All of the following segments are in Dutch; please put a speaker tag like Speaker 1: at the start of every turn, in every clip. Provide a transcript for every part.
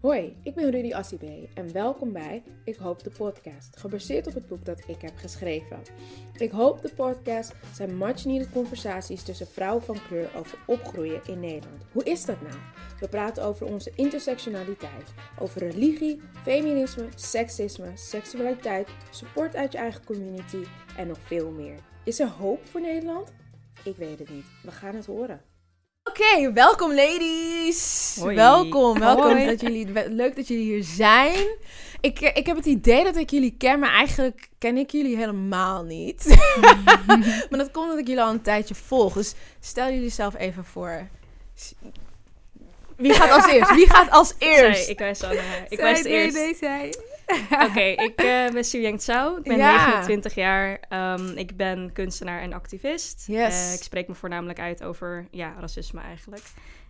Speaker 1: Hoi, ik ben Rudy Assibé en welkom bij Ik Hoop de Podcast, gebaseerd op het boek dat ik heb geschreven. Ik Hoop de Podcast zijn much-needed conversaties tussen vrouwen van kleur over opgroeien in Nederland. Hoe is dat nou? We praten over onze intersectionaliteit, over religie, feminisme, seksisme, seksualiteit, support uit je eigen community en nog veel meer. Is er hoop voor Nederland? Ik weet het niet. We gaan het horen.
Speaker 2: Oké, welkom ladies.
Speaker 3: Hoi.
Speaker 2: Welkom, welkom.
Speaker 3: Hoi.
Speaker 2: Dat jullie, leuk dat jullie hier zijn. Ik, eh, ik heb het idee dat ik jullie ken, maar eigenlijk ken ik jullie helemaal niet. maar dat komt omdat ik jullie al een tijdje volg. Dus stel jullie zelf even voor. Wie gaat als eerst? Wie gaat als eerst?
Speaker 3: Zij, ik wijs aan haar. Ik
Speaker 2: nee,
Speaker 3: eerst.
Speaker 2: nee, zij.
Speaker 3: Oké, ik eh, ben Suyang Tsao. Ik ben
Speaker 2: Ja.
Speaker 3: 29 jaar. Ehm, ik ben kunstenaar en activist.
Speaker 2: Yes.
Speaker 3: Eh, ik spreek me voornamelijk uit over ja, racisme eigenlijk.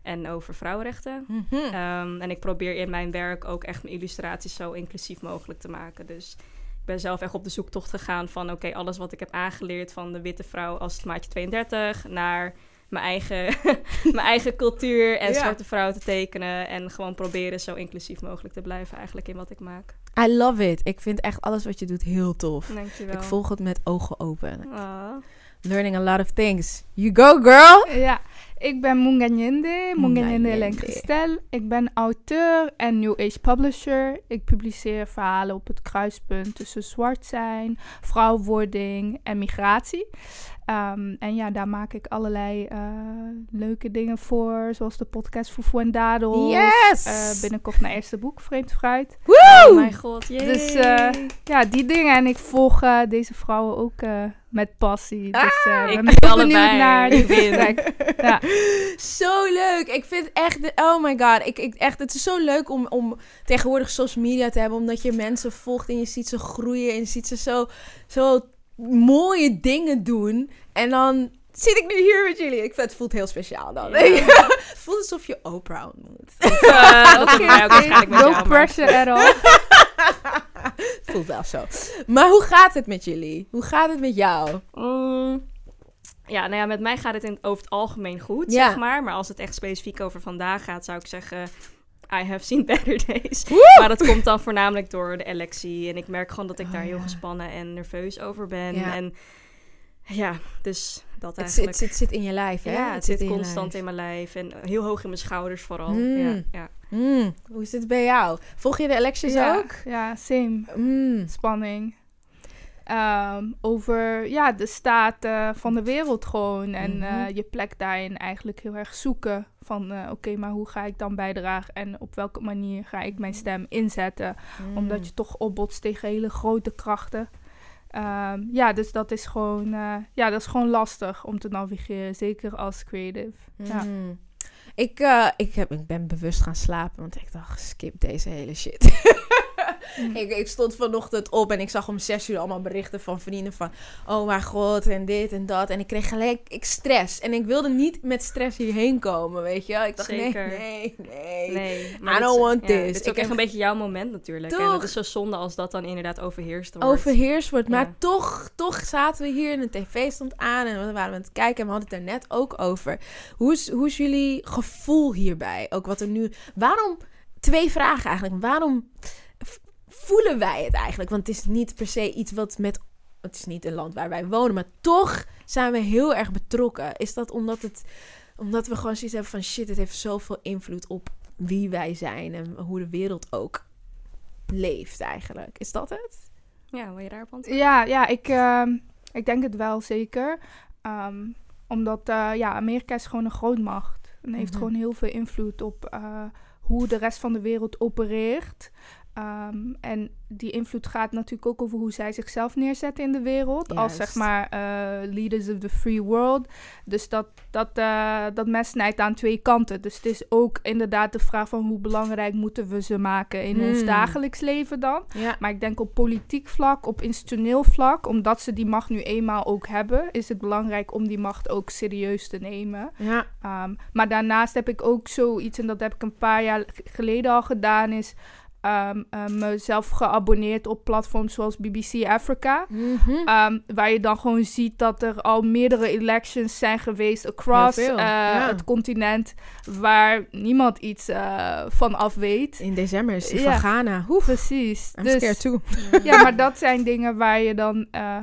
Speaker 3: En over vrouwenrechten.
Speaker 2: Mhm.
Speaker 3: Ehm, en ik probeer in mijn werk ook echt mijn illustraties zo inclusief mogelijk te maken. Dus ik ben zelf echt op de zoektocht gegaan van... oké, alles wat ik heb aangeleerd van de witte vrouw als het maatje 32... naar mijn eigen, mijn eigen cultuur en
Speaker 2: Ja.
Speaker 3: zwarte vrouw te tekenen... en gewoon proberen zo inclusief mogelijk te blijven eigenlijk in wat ik maak.
Speaker 2: I love it. Ik vind echt alles wat je doet heel tof.
Speaker 3: Dankjewel.
Speaker 2: Ik volg het met ogen open.
Speaker 3: Ah.
Speaker 2: Learning a lot of things. You go, girl!
Speaker 4: Ja, ik ben Munganyende, Munganyende. Lenkgestel. Ik ben auteur en New Age publisher. Ik publiceer verhalen op het kruispunt tussen zwart zijn, vrouwwording en migratie. Ehm, en ja, daar maak ik allerlei eh, leuke dingen voor, zoals de podcast Fufu en Dadels.
Speaker 2: Yes!
Speaker 4: Eh, binnenkort mijn eerste boek, Vreemd Fruit.
Speaker 3: Oh mijn god, yay.
Speaker 4: Dus eh, ja, die dingen. En ik volg deze vrouwen ook met passie. Dus eh,
Speaker 3: ik
Speaker 4: ben heel
Speaker 3: allebei.
Speaker 4: benieuwd naar dit gesprek. Ja.
Speaker 2: Zo leuk. Ik vind echt, de- oh my god. Ik, ik, echt, het is zo leuk om, om tegenwoordig social media te hebben. Omdat je mensen volgt en je ziet ze groeien. En je ziet ze zo, zo mooie dingen doen. En dan zit ik nu hier met jullie. Ik vind, het voelt heel speciaal dan.
Speaker 3: Ja.
Speaker 2: het voelt alsof je Oprah ontmoet.
Speaker 3: Eh, dat wij ook waarschijnlijk met
Speaker 4: no
Speaker 3: jou, maar-
Speaker 4: pressure at all.
Speaker 2: Het voelt wel zo. Maar hoe gaat het met jullie? Hoe gaat het met jou?
Speaker 3: Mm, ja, nou ja, met mij gaat het in, over het algemeen goed,
Speaker 2: Ja.
Speaker 3: zeg maar. Maar als het echt specifiek over vandaag gaat, zou ik zeggen... I have seen better days. Maar dat komt dan voornamelijk door de electie. En ik merk gewoon dat ik
Speaker 2: Oh,
Speaker 3: daar heel
Speaker 2: ja.
Speaker 3: gespannen en nerveus over ben.
Speaker 2: Ja.
Speaker 3: En ja, dus dat
Speaker 2: Het,
Speaker 3: eigenlijk.
Speaker 2: zit, het zit in je lijf, hè?
Speaker 3: ja, het zit
Speaker 2: in
Speaker 3: constant in mijn lijf. En heel hoog in mijn schouders vooral.
Speaker 2: Mm.
Speaker 3: Ja, ja.
Speaker 2: Mm, hoe is het bij jou? Volg je de elections
Speaker 4: ja,
Speaker 2: ook?
Speaker 4: ja, same.
Speaker 2: Mm.
Speaker 4: Spanning. Ehm, over ja, de staat eh, van de wereld gewoon. En
Speaker 2: Mhm.
Speaker 4: eh, je plek daarin eigenlijk heel erg zoeken. Van eh, oké, maar hoe ga ik dan bijdragen? En op welke manier ga ik mijn stem inzetten?
Speaker 2: Mm.
Speaker 4: Omdat je toch opbotst tegen hele grote krachten. Ehm, ja, dus dat is gewoon, eh, ja, dat is gewoon lastig om te navigeren. Zeker als creative. Ja.
Speaker 2: Mm. Ik, eh, ik, heb, ik ben bewust gaan slapen, want ik dacht, skip deze hele shit.
Speaker 4: Mm.
Speaker 2: ik, ik stond vanochtend op en ik zag om zes uur allemaal berichten van vrienden van... Oh mijn god, en dit en dat. En ik kreeg gelijk ik stress. En ik wilde niet met stress hierheen komen, weet je. Ik dacht,
Speaker 3: Zeker.
Speaker 2: nee, nee, nee.
Speaker 3: Nee,
Speaker 2: I don't
Speaker 3: is-
Speaker 2: want
Speaker 3: ja,
Speaker 2: this.
Speaker 3: Dit is ook echt een beetje jouw moment natuurlijk. En het is zo zonde als dat dan inderdaad overheerst wordt.
Speaker 2: overheerst wordt. Maar toch, toch zaten we hier en de tv stond aan en we waren aan het kijken en we hadden het er net ook over. Hoe is, hoe is jullie gevoel hierbij? Ook wat er nu. Waarom? Twee vragen eigenlijk. Waarom voelen wij het eigenlijk? Want het is niet per se iets wat met. Het is niet een land waar wij wonen, maar toch zijn we heel erg betrokken. Is dat omdat het. Omdat we gewoon zoiets hebben van shit, het heeft zoveel invloed op wie wij zijn en hoe de wereld ook leeft eigenlijk. Is dat het?
Speaker 3: Ja, wil je daarop antwoorden?
Speaker 4: Ja, ja ik, ehm, ik denk het wel zeker. Ehm, omdat eh, ja, Amerika is gewoon een grootmacht. En heeft
Speaker 2: Mhm.
Speaker 4: gewoon heel veel invloed op eh, hoe de rest van de wereld opereert. Ehm, en die invloed gaat natuurlijk ook over hoe zij zichzelf neerzetten in de wereld. Als zeg maar eh, leaders of the free world. Dus dat, dat, eh, dat mes snijdt aan twee kanten. Dus het is ook inderdaad de vraag van hoe belangrijk moeten we ze maken in ons
Speaker 2: Hmm.
Speaker 4: dagelijks leven dan.
Speaker 2: Ja.
Speaker 4: Maar ik denk op politiek vlak, op institutioneel vlak, omdat ze die macht nu eenmaal ook hebben, is het belangrijk om die macht ook serieus te nemen.
Speaker 2: Ja.
Speaker 4: Ehm, maar daarnaast heb ik ook zoiets, en dat heb ik een paar jaar geleden al gedaan, is eh, mezelf geabonneerd op platforms zoals BBC Africa.
Speaker 2: Mhm.
Speaker 4: Ehm, waar je dan gewoon ziet dat er al meerdere elections zijn geweest across eh,
Speaker 2: ja.
Speaker 4: het continent. Waar niemand iets eh, van af weet.
Speaker 2: In december is die
Speaker 4: Ja.
Speaker 2: van Ghana. Oeh,
Speaker 4: Precies.
Speaker 2: I'm
Speaker 4: Dus
Speaker 2: scared too.
Speaker 4: ja, maar dat zijn dingen waar je dan. eh,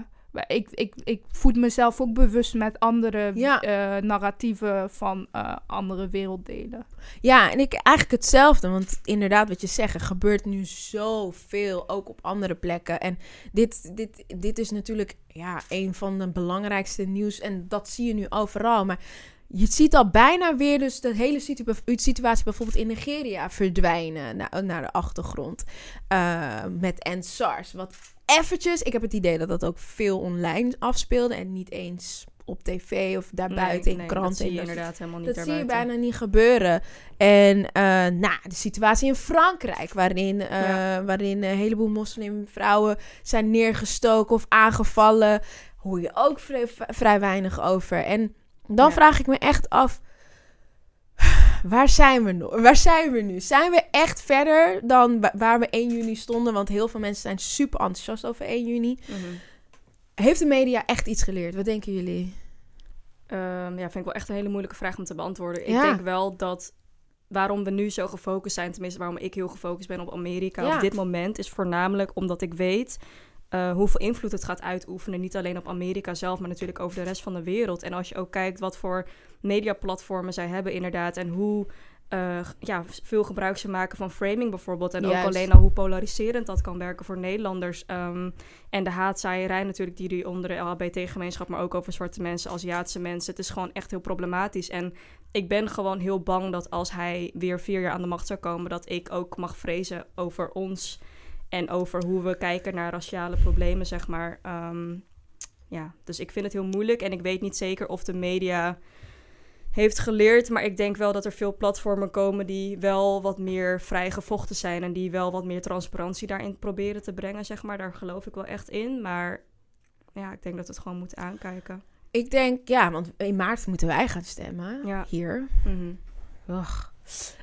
Speaker 4: ik, ik, ik voed mezelf ook bewust met andere
Speaker 2: Ja.
Speaker 4: eh, narratieven van eh, andere werelddelen.
Speaker 2: Ja, en ik eigenlijk hetzelfde. Want inderdaad, wat je zegt, er gebeurt nu zoveel, ook op andere plekken. En dit, dit, dit is natuurlijk ja, een van de belangrijkste nieuws. En dat zie je nu overal. Maar je ziet al bijna weer dus de hele situ- situatie bijvoorbeeld in Nigeria verdwijnen naar, naar de achtergrond. Eh, met EndSARS. Wat eventjes, ik heb het idee dat dat ook veel online afspeelde. En niet eens op tv of daarbuiten in
Speaker 3: nee,
Speaker 2: kranten.
Speaker 3: Dat zie je inderdaad helemaal niet
Speaker 2: dat zie je bijna niet gebeuren. En eh, nou, de situatie in Frankrijk, waarin, eh,
Speaker 3: Ja.
Speaker 2: waarin een heleboel moslimvrouwen zijn neergestoken of aangevallen, hoor je ook vrij, vrij weinig over. En dan
Speaker 3: Ja.
Speaker 2: vraag ik me echt af. Waar zijn we nog? Waar zijn we nu? Zijn we echt verder dan wa- waar we 1 juni stonden? Want heel veel mensen zijn super enthousiast over 1 juni.
Speaker 3: Mhm.
Speaker 2: Heeft de media echt iets geleerd? Wat denken jullie?
Speaker 3: Ehm, ja, vind ik wel echt een hele moeilijke vraag om te beantwoorden.
Speaker 2: Ja.
Speaker 3: Ik denk wel dat waarom we nu zo gefocust zijn, tenminste waarom ik heel gefocust ben op Amerika
Speaker 2: Ja.
Speaker 3: op dit moment, is voornamelijk omdat ik weet eh, hoeveel invloed het gaat uitoefenen. Niet alleen op Amerika zelf, maar natuurlijk over de rest van de wereld. En als je ook kijkt wat voor mediaplatformen zij hebben inderdaad en hoe eh, ja, veel gebruik ze maken van framing bijvoorbeeld. En
Speaker 2: Juist.
Speaker 3: ook alleen al hoe polariserend dat kan werken voor Nederlanders. Ehm, en de haatzaaierij natuurlijk die die onder de LHBT-gemeenschap, maar ook over zwarte mensen, Aziatische mensen. Het is gewoon echt heel problematisch. En ik ben gewoon heel bang dat als hij weer vier jaar aan de macht zou komen, dat ik ook mag vrezen over ons en over hoe we kijken naar raciale problemen, zeg maar. Ehm, ja, dus ik vind het heel moeilijk en ik weet niet zeker of de media heeft geleerd, maar ik denk wel dat er veel platformen komen die wel wat meer vrijgevochten zijn en die wel wat meer transparantie daarin proberen te brengen, zeg maar. Daar geloof ik wel echt in, maar ja, ik denk dat we het gewoon moeten aankijken.
Speaker 2: Ik denk, ja, want in maart moeten wij gaan stemmen.
Speaker 3: Ja.
Speaker 2: Hier. Ugh.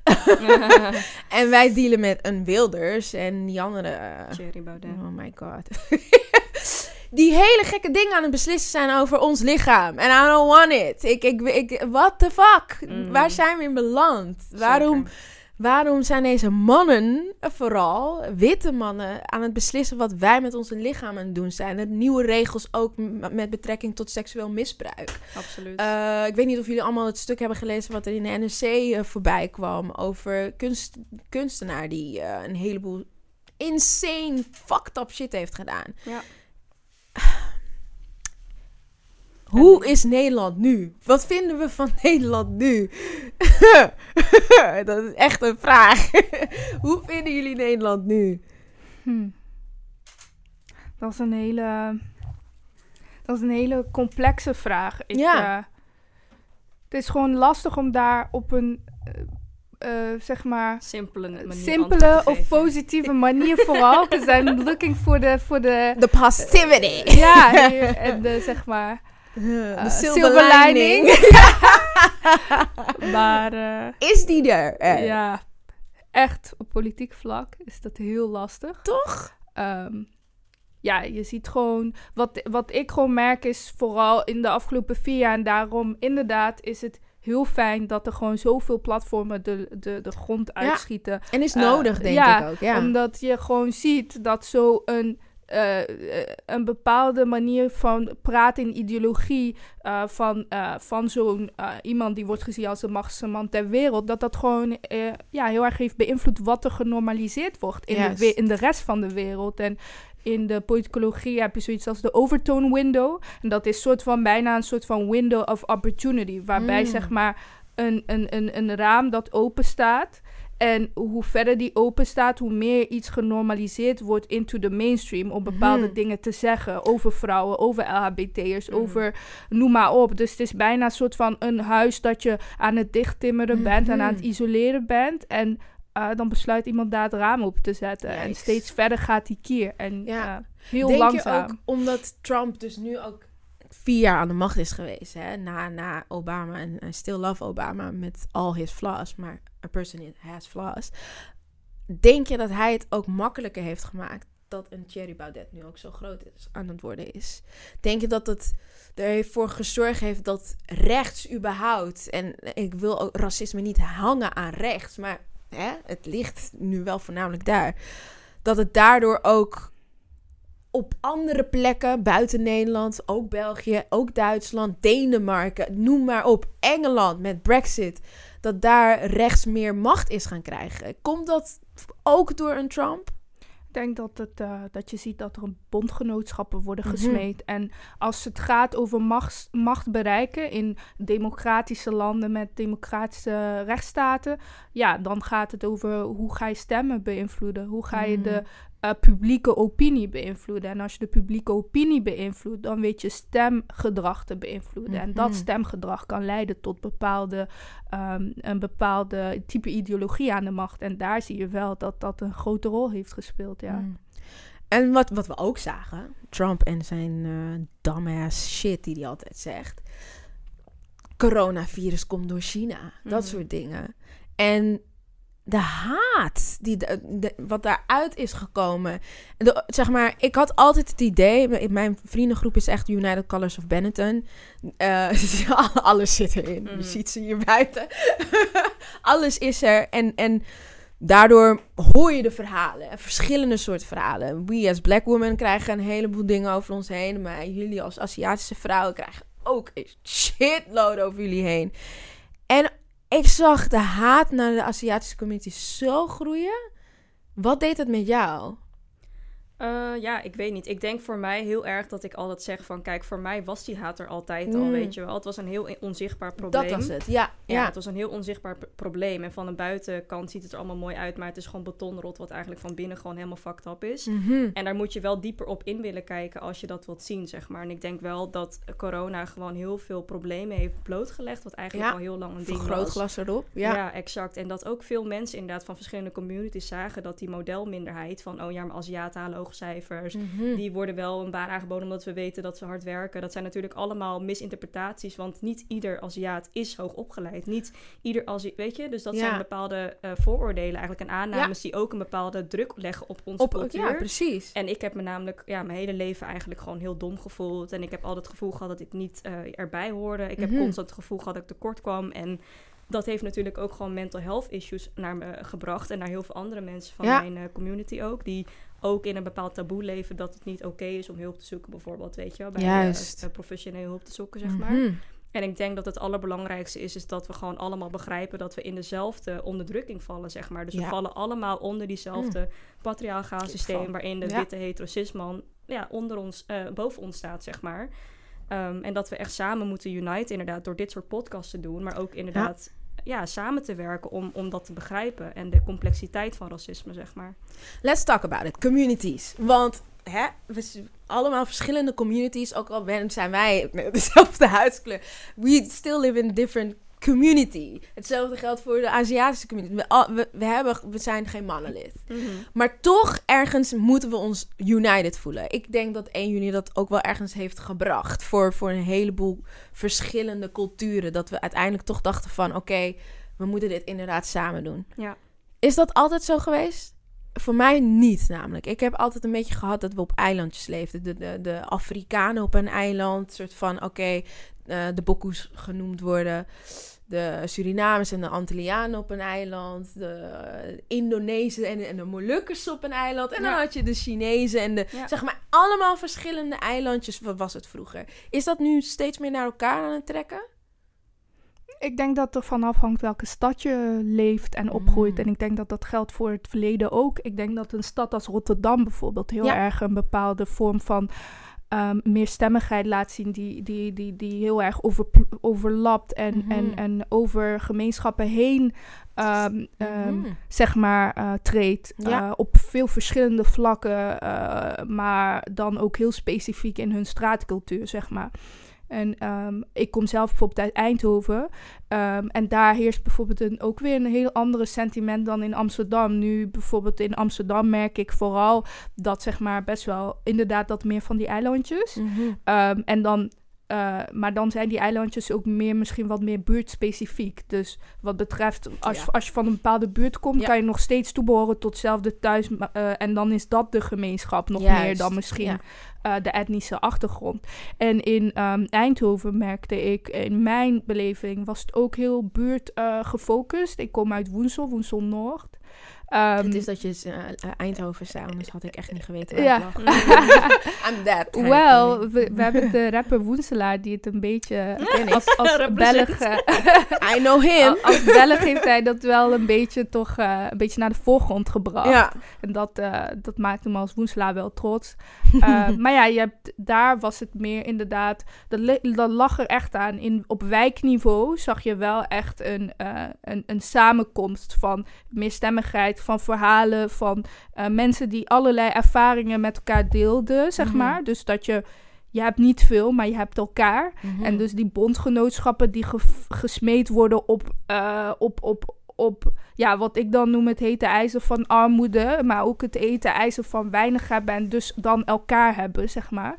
Speaker 2: en wij dealen met een Wilders en die andere... eh,
Speaker 3: Thierry Baudet.
Speaker 2: oh my god. die hele gekke dingen aan het beslissen zijn over ons lichaam. En I don't want it. Ik, ik, ik, what the fuck?
Speaker 3: Mhm.
Speaker 2: Waar zijn we in beland?
Speaker 3: Zeker.
Speaker 2: waarom zijn deze mannen, eh, vooral witte mannen, aan het beslissen wat wij met onze aan het doen zijn? En nieuwe regels ook met betrekking tot seksueel misbruik.
Speaker 3: Absoluut.
Speaker 2: Eh, ik weet niet of jullie allemaal het stuk hebben gelezen wat er in de NRC eh, voorbij kwam over kunst, kunstenaar die een heleboel insane fucked up shit heeft gedaan.
Speaker 3: ja.
Speaker 2: Hoe is Nederland nu? Wat vinden we van Nederland nu? dat is echt een vraag. Hoe vinden jullie Nederland nu?
Speaker 4: Hm. Dat is een hele. Dat is een hele complexe vraag. Ik,
Speaker 2: Ja.
Speaker 4: eh, het is gewoon lastig om daar op een. eh, eh, zeg maar.
Speaker 3: Simpele manier
Speaker 4: simpele
Speaker 3: te
Speaker 4: of
Speaker 3: geven.
Speaker 4: positieve manier vooral. Because I'm looking for the. For the
Speaker 2: The positivity.
Speaker 4: ja, en de, zeg maar.
Speaker 2: De
Speaker 4: eh,
Speaker 2: lining.
Speaker 4: lining. maar eh,
Speaker 2: Is die er? Eh,
Speaker 4: ja, echt op politiek vlak is dat heel lastig.
Speaker 2: Toch?
Speaker 4: Ehm, ja, je ziet gewoon, wat, wat ik gewoon merk is vooral in de afgelopen vier jaar, en daarom inderdaad is het heel fijn dat er gewoon zoveel platformen de, de, de grond uitschieten.
Speaker 2: En is
Speaker 4: Eh,
Speaker 2: nodig, denk
Speaker 4: ja,
Speaker 2: ik ook. Ja.
Speaker 4: Omdat je gewoon ziet dat zo een, eh, eh, een bepaalde manier van praten in ideologie eh, van, van zo'n iemand die wordt gezien als de machtigste man ter wereld, dat dat gewoon ja, heel erg heeft beïnvloed wat er genormaliseerd wordt in, de, in de rest van de wereld. En in de politicologie heb je zoiets als de overtone window. En dat is soort van bijna een soort van window of opportunity. Waarbij
Speaker 2: Mm.
Speaker 4: zeg maar een, een, een, een raam dat open staat. En hoe verder die open staat, hoe meer iets genormaliseerd wordt into the mainstream. Om bepaalde
Speaker 2: Mhm.
Speaker 4: dingen te zeggen over vrouwen, over LHBT'ers,
Speaker 3: Mhm.
Speaker 4: over noem maar op. Dus het is bijna een soort van een huis dat je aan het dichttimmeren bent en aan het
Speaker 2: Mhm.
Speaker 4: isoleren bent. En eh, dan besluit iemand daar het raam op te zetten. En steeds verder gaat die kier. En
Speaker 2: Ja.
Speaker 4: eh, heel
Speaker 2: Denk
Speaker 4: langzaam.
Speaker 2: je ook omdat Trump dus nu ook vier jaar aan de macht is geweest, hè? Na, na Obama. En I still love Obama met all his flaws, maar a person has flaws. denk je dat hij het ook makkelijker heeft gemaakt dat een Thierry Baudet nu ook zo groot is, aan het worden is? Denk je dat het ervoor gezorgd heeft dat rechts überhaupt, en ik wil ook racisme niet hangen aan rechts, maar hè, het ligt nu wel voornamelijk daar, dat het daardoor ook op andere plekken buiten Nederland, ook België, ook Duitsland, Denemarken, noem maar op, Engeland met Brexit, dat daar rechts meer macht is gaan krijgen. Komt dat ook door een Trump?
Speaker 4: Ik denk dat, het, uh, dat je ziet dat er bondgenootschappen worden
Speaker 2: Mhm.
Speaker 4: gesmeed. En als het gaat over macht, macht bereiken in democratische landen met democratische rechtsstaten, ja, dan gaat het over hoe ga je stemmen beïnvloeden? Hoe ga je de uh, publieke opinie beïnvloeden? En als je de publieke opinie beïnvloedt, dan weet je stemgedrag te beïnvloeden. Mm -hmm. En dat stemgedrag kan leiden tot bepaalde, um, een bepaalde type ideologie aan de macht. En daar zie je wel dat dat een grote rol heeft gespeeld, ja.
Speaker 2: Mm. En wat, wat we ook zagen, Trump en zijn uh, dumbass shit die hij altijd zegt. Coronavirus komt door China. Dat mm -hmm. soort dingen. En de haat die de, de, wat daaruit is gekomen. De, zeg maar, ik had altijd het idee. Mijn vriendengroep is echt United Colors of Benetton. Uh, alles zit erin. Mm. Je ziet ze hier buiten. alles is er. En, en daardoor hoor je de verhalen. Verschillende soorten verhalen. We as black women krijgen een heleboel dingen over ons heen. Maar jullie als Aziatische vrouwen krijgen ook een shitload over jullie heen. En ik zag de haat naar de Aziatische community zo groeien. Wat deed het met jou?
Speaker 3: Uh, ja, ik weet niet. Ik denk voor mij heel erg dat ik altijd zeg van... kijk, voor mij was die haat er altijd al,
Speaker 2: Mm.
Speaker 3: weet je wel. Het was een heel onzichtbaar probleem.
Speaker 2: Dat was het, ja.
Speaker 3: Ja,
Speaker 2: ja.
Speaker 3: het was een heel onzichtbaar probleem. En van de buitenkant ziet het er allemaal mooi uit... maar het is gewoon betonrot wat eigenlijk van binnen gewoon helemaal fucked up is.
Speaker 2: Mhm.
Speaker 3: En daar moet je wel dieper op in willen kijken als je dat wilt zien, zeg maar. En ik denk wel dat corona gewoon heel veel problemen heeft blootgelegd... wat eigenlijk
Speaker 2: Ja.
Speaker 3: al heel lang een ding was.
Speaker 2: Vergrootglas erop. Ja.
Speaker 3: Ja. exact. En dat ook veel mensen inderdaad van verschillende communities zagen... dat die modelminderheid van... oh ja, maar Aziaten halen hoge cijfers...
Speaker 2: Mhm.
Speaker 3: Die worden wel een baan aangeboden omdat we weten dat ze hard werken. Dat zijn natuurlijk allemaal misinterpretaties. Want niet ieder Aziat is hoog opgeleid. Niet ieder Aziat, weet je? Dus dat
Speaker 2: Ja.
Speaker 3: zijn bepaalde eh, vooroordelen eigenlijk en aannames die ook een bepaalde druk leggen op onze
Speaker 2: Op,
Speaker 3: cultuur.
Speaker 2: ja, precies.
Speaker 3: En ik heb me namelijk ja, mijn hele leven eigenlijk gewoon heel dom gevoeld. En ik heb altijd het gevoel gehad dat ik niet eh, erbij hoorde. Ik heb
Speaker 2: Mhm.
Speaker 3: constant het gevoel gehad dat ik tekort kwam. En dat heeft natuurlijk ook gewoon mental health issues naar me gebracht. En naar heel veel andere mensen van
Speaker 2: Ja.
Speaker 3: mijn eh, community ook. Die ook in een bepaald taboe leven dat het niet oké is om hulp te zoeken. Bijvoorbeeld, weet je wel. Bij eh,
Speaker 2: Juist.
Speaker 3: professionele hulp te zoeken, zeg maar.
Speaker 2: Mhm.
Speaker 3: En ik denk dat het allerbelangrijkste is, is dat we gewoon allemaal begrijpen dat we in dezelfde onderdrukking vallen, zeg maar. Dus we vallen allemaal onder diezelfde patriarchaal systeem, waarin de
Speaker 2: Ja.
Speaker 3: witte hetero-cisman ja, onder ons, eh, boven ons staat, zeg maar. Ehm, en dat we echt samen moeten uniten, inderdaad, door dit soort podcasts te doen, maar ook inderdaad ja. Samen te werken om, om dat te begrijpen en de complexiteit van racisme, zeg maar.
Speaker 2: Let's talk about it. Communities. Want hè, we allemaal verschillende communities. Ook al zijn wij dezelfde huidskleur. We still live in different community. Hetzelfde geldt voor de Aziatische community. We, we, we, hebben, we zijn geen mannenlid. Maar toch ergens moeten we ons united voelen. Ik denk dat 1 juni dat ook wel ergens heeft gebracht. Voor, voor een heleboel verschillende culturen. Dat we uiteindelijk toch dachten van... Oké, we moeten dit inderdaad samen doen.
Speaker 3: Ja.
Speaker 2: Is dat altijd zo geweest? Voor mij niet namelijk. Ik heb altijd een beetje gehad dat we op eilandjes leefden. De, de, de Afrikanen op een eiland. soort van, oké, eh, de Bokoes genoemd worden. De Surinamers en de Antillianen op een eiland. De Indonezen en, en de Molukkers op een eiland. En dan
Speaker 3: Ja.
Speaker 2: had je de Chinezen en de...
Speaker 3: Ja.
Speaker 2: Zeg maar, allemaal verschillende eilandjes. Wat was het vroeger? Is dat nu steeds meer naar elkaar aan het trekken?
Speaker 4: Ik denk dat er van afhangt welke stad je leeft en opgroeit.
Speaker 2: Mm.
Speaker 4: En ik denk dat dat geldt voor het verleden ook. Ik denk dat een stad als Rotterdam bijvoorbeeld heel
Speaker 2: Ja.
Speaker 4: erg een bepaalde vorm van ehm meerstemmigheid laat zien. Die, die, die, die heel erg over, overlapt en,
Speaker 2: Mhm.
Speaker 4: en, en over gemeenschappen heen
Speaker 2: Mhm.
Speaker 4: zeg maar, eh, treedt.
Speaker 2: Ja.
Speaker 4: eh, op veel verschillende vlakken, eh, maar dan ook heel specifiek in hun straatcultuur, zeg maar. En ehm, ik kom zelf bijvoorbeeld uit Eindhoven. ehm, en daar heerst bijvoorbeeld een, ook weer een heel andere sentiment dan in Amsterdam. Nu bijvoorbeeld in Amsterdam merk ik vooral dat zeg maar best wel inderdaad dat meer van die eilandjes.
Speaker 2: Mhm.
Speaker 4: Ehm, en dan eh, maar dan zijn die eilandjes ook meer, misschien wat meer buurtspecifiek. Dus wat betreft, als,
Speaker 2: Ja.
Speaker 4: als je van een bepaalde buurt komt,
Speaker 2: Ja.
Speaker 4: kan je nog steeds toebehoren tot hetzelfde thuis. eh, en dan is dat de gemeenschap nog
Speaker 2: Juist,
Speaker 4: meer dan misschien eh, de etnische achtergrond. En in ehm, Eindhoven merkte ik, in mijn beleving, was het ook heel buurt gefocust. Ik kom uit Woensel, Woensel Noord. Ehm,
Speaker 2: het is dat je eh, Eindhoven zei, anders had ik echt niet geweten waar
Speaker 4: ja.
Speaker 2: I'm that
Speaker 4: Wel, we, we hebben de rapper Woenselaar die het een beetje
Speaker 2: ik.
Speaker 4: als, als. Belg... eh,
Speaker 2: I know him.
Speaker 4: Al- Als Belg heeft hij dat wel een beetje toch eh, een beetje naar de voorgrond gebracht.
Speaker 2: ja.
Speaker 4: En dat, eh, dat maakt hem als Woenselaar wel trots. Eh, maar ja, je hebt, daar was het meer inderdaad... Dat, dat lag er echt aan. In, op wijkniveau zag je wel echt een, eh, een, een samenkomst van meerstemmigheid, van verhalen, van eh, mensen die allerlei ervaringen met elkaar deelden, zeg
Speaker 2: Mhm.
Speaker 4: maar. Dus dat je... Je hebt niet veel, maar je hebt elkaar.
Speaker 2: Mhm.
Speaker 4: En dus die bondgenootschappen die ge- gesmeed worden op, eh, op, op, op ja, wat ik dan noem het hete ijzer van armoede, maar ook het hete ijzer van weinig hebben en dus dan elkaar hebben, zeg maar.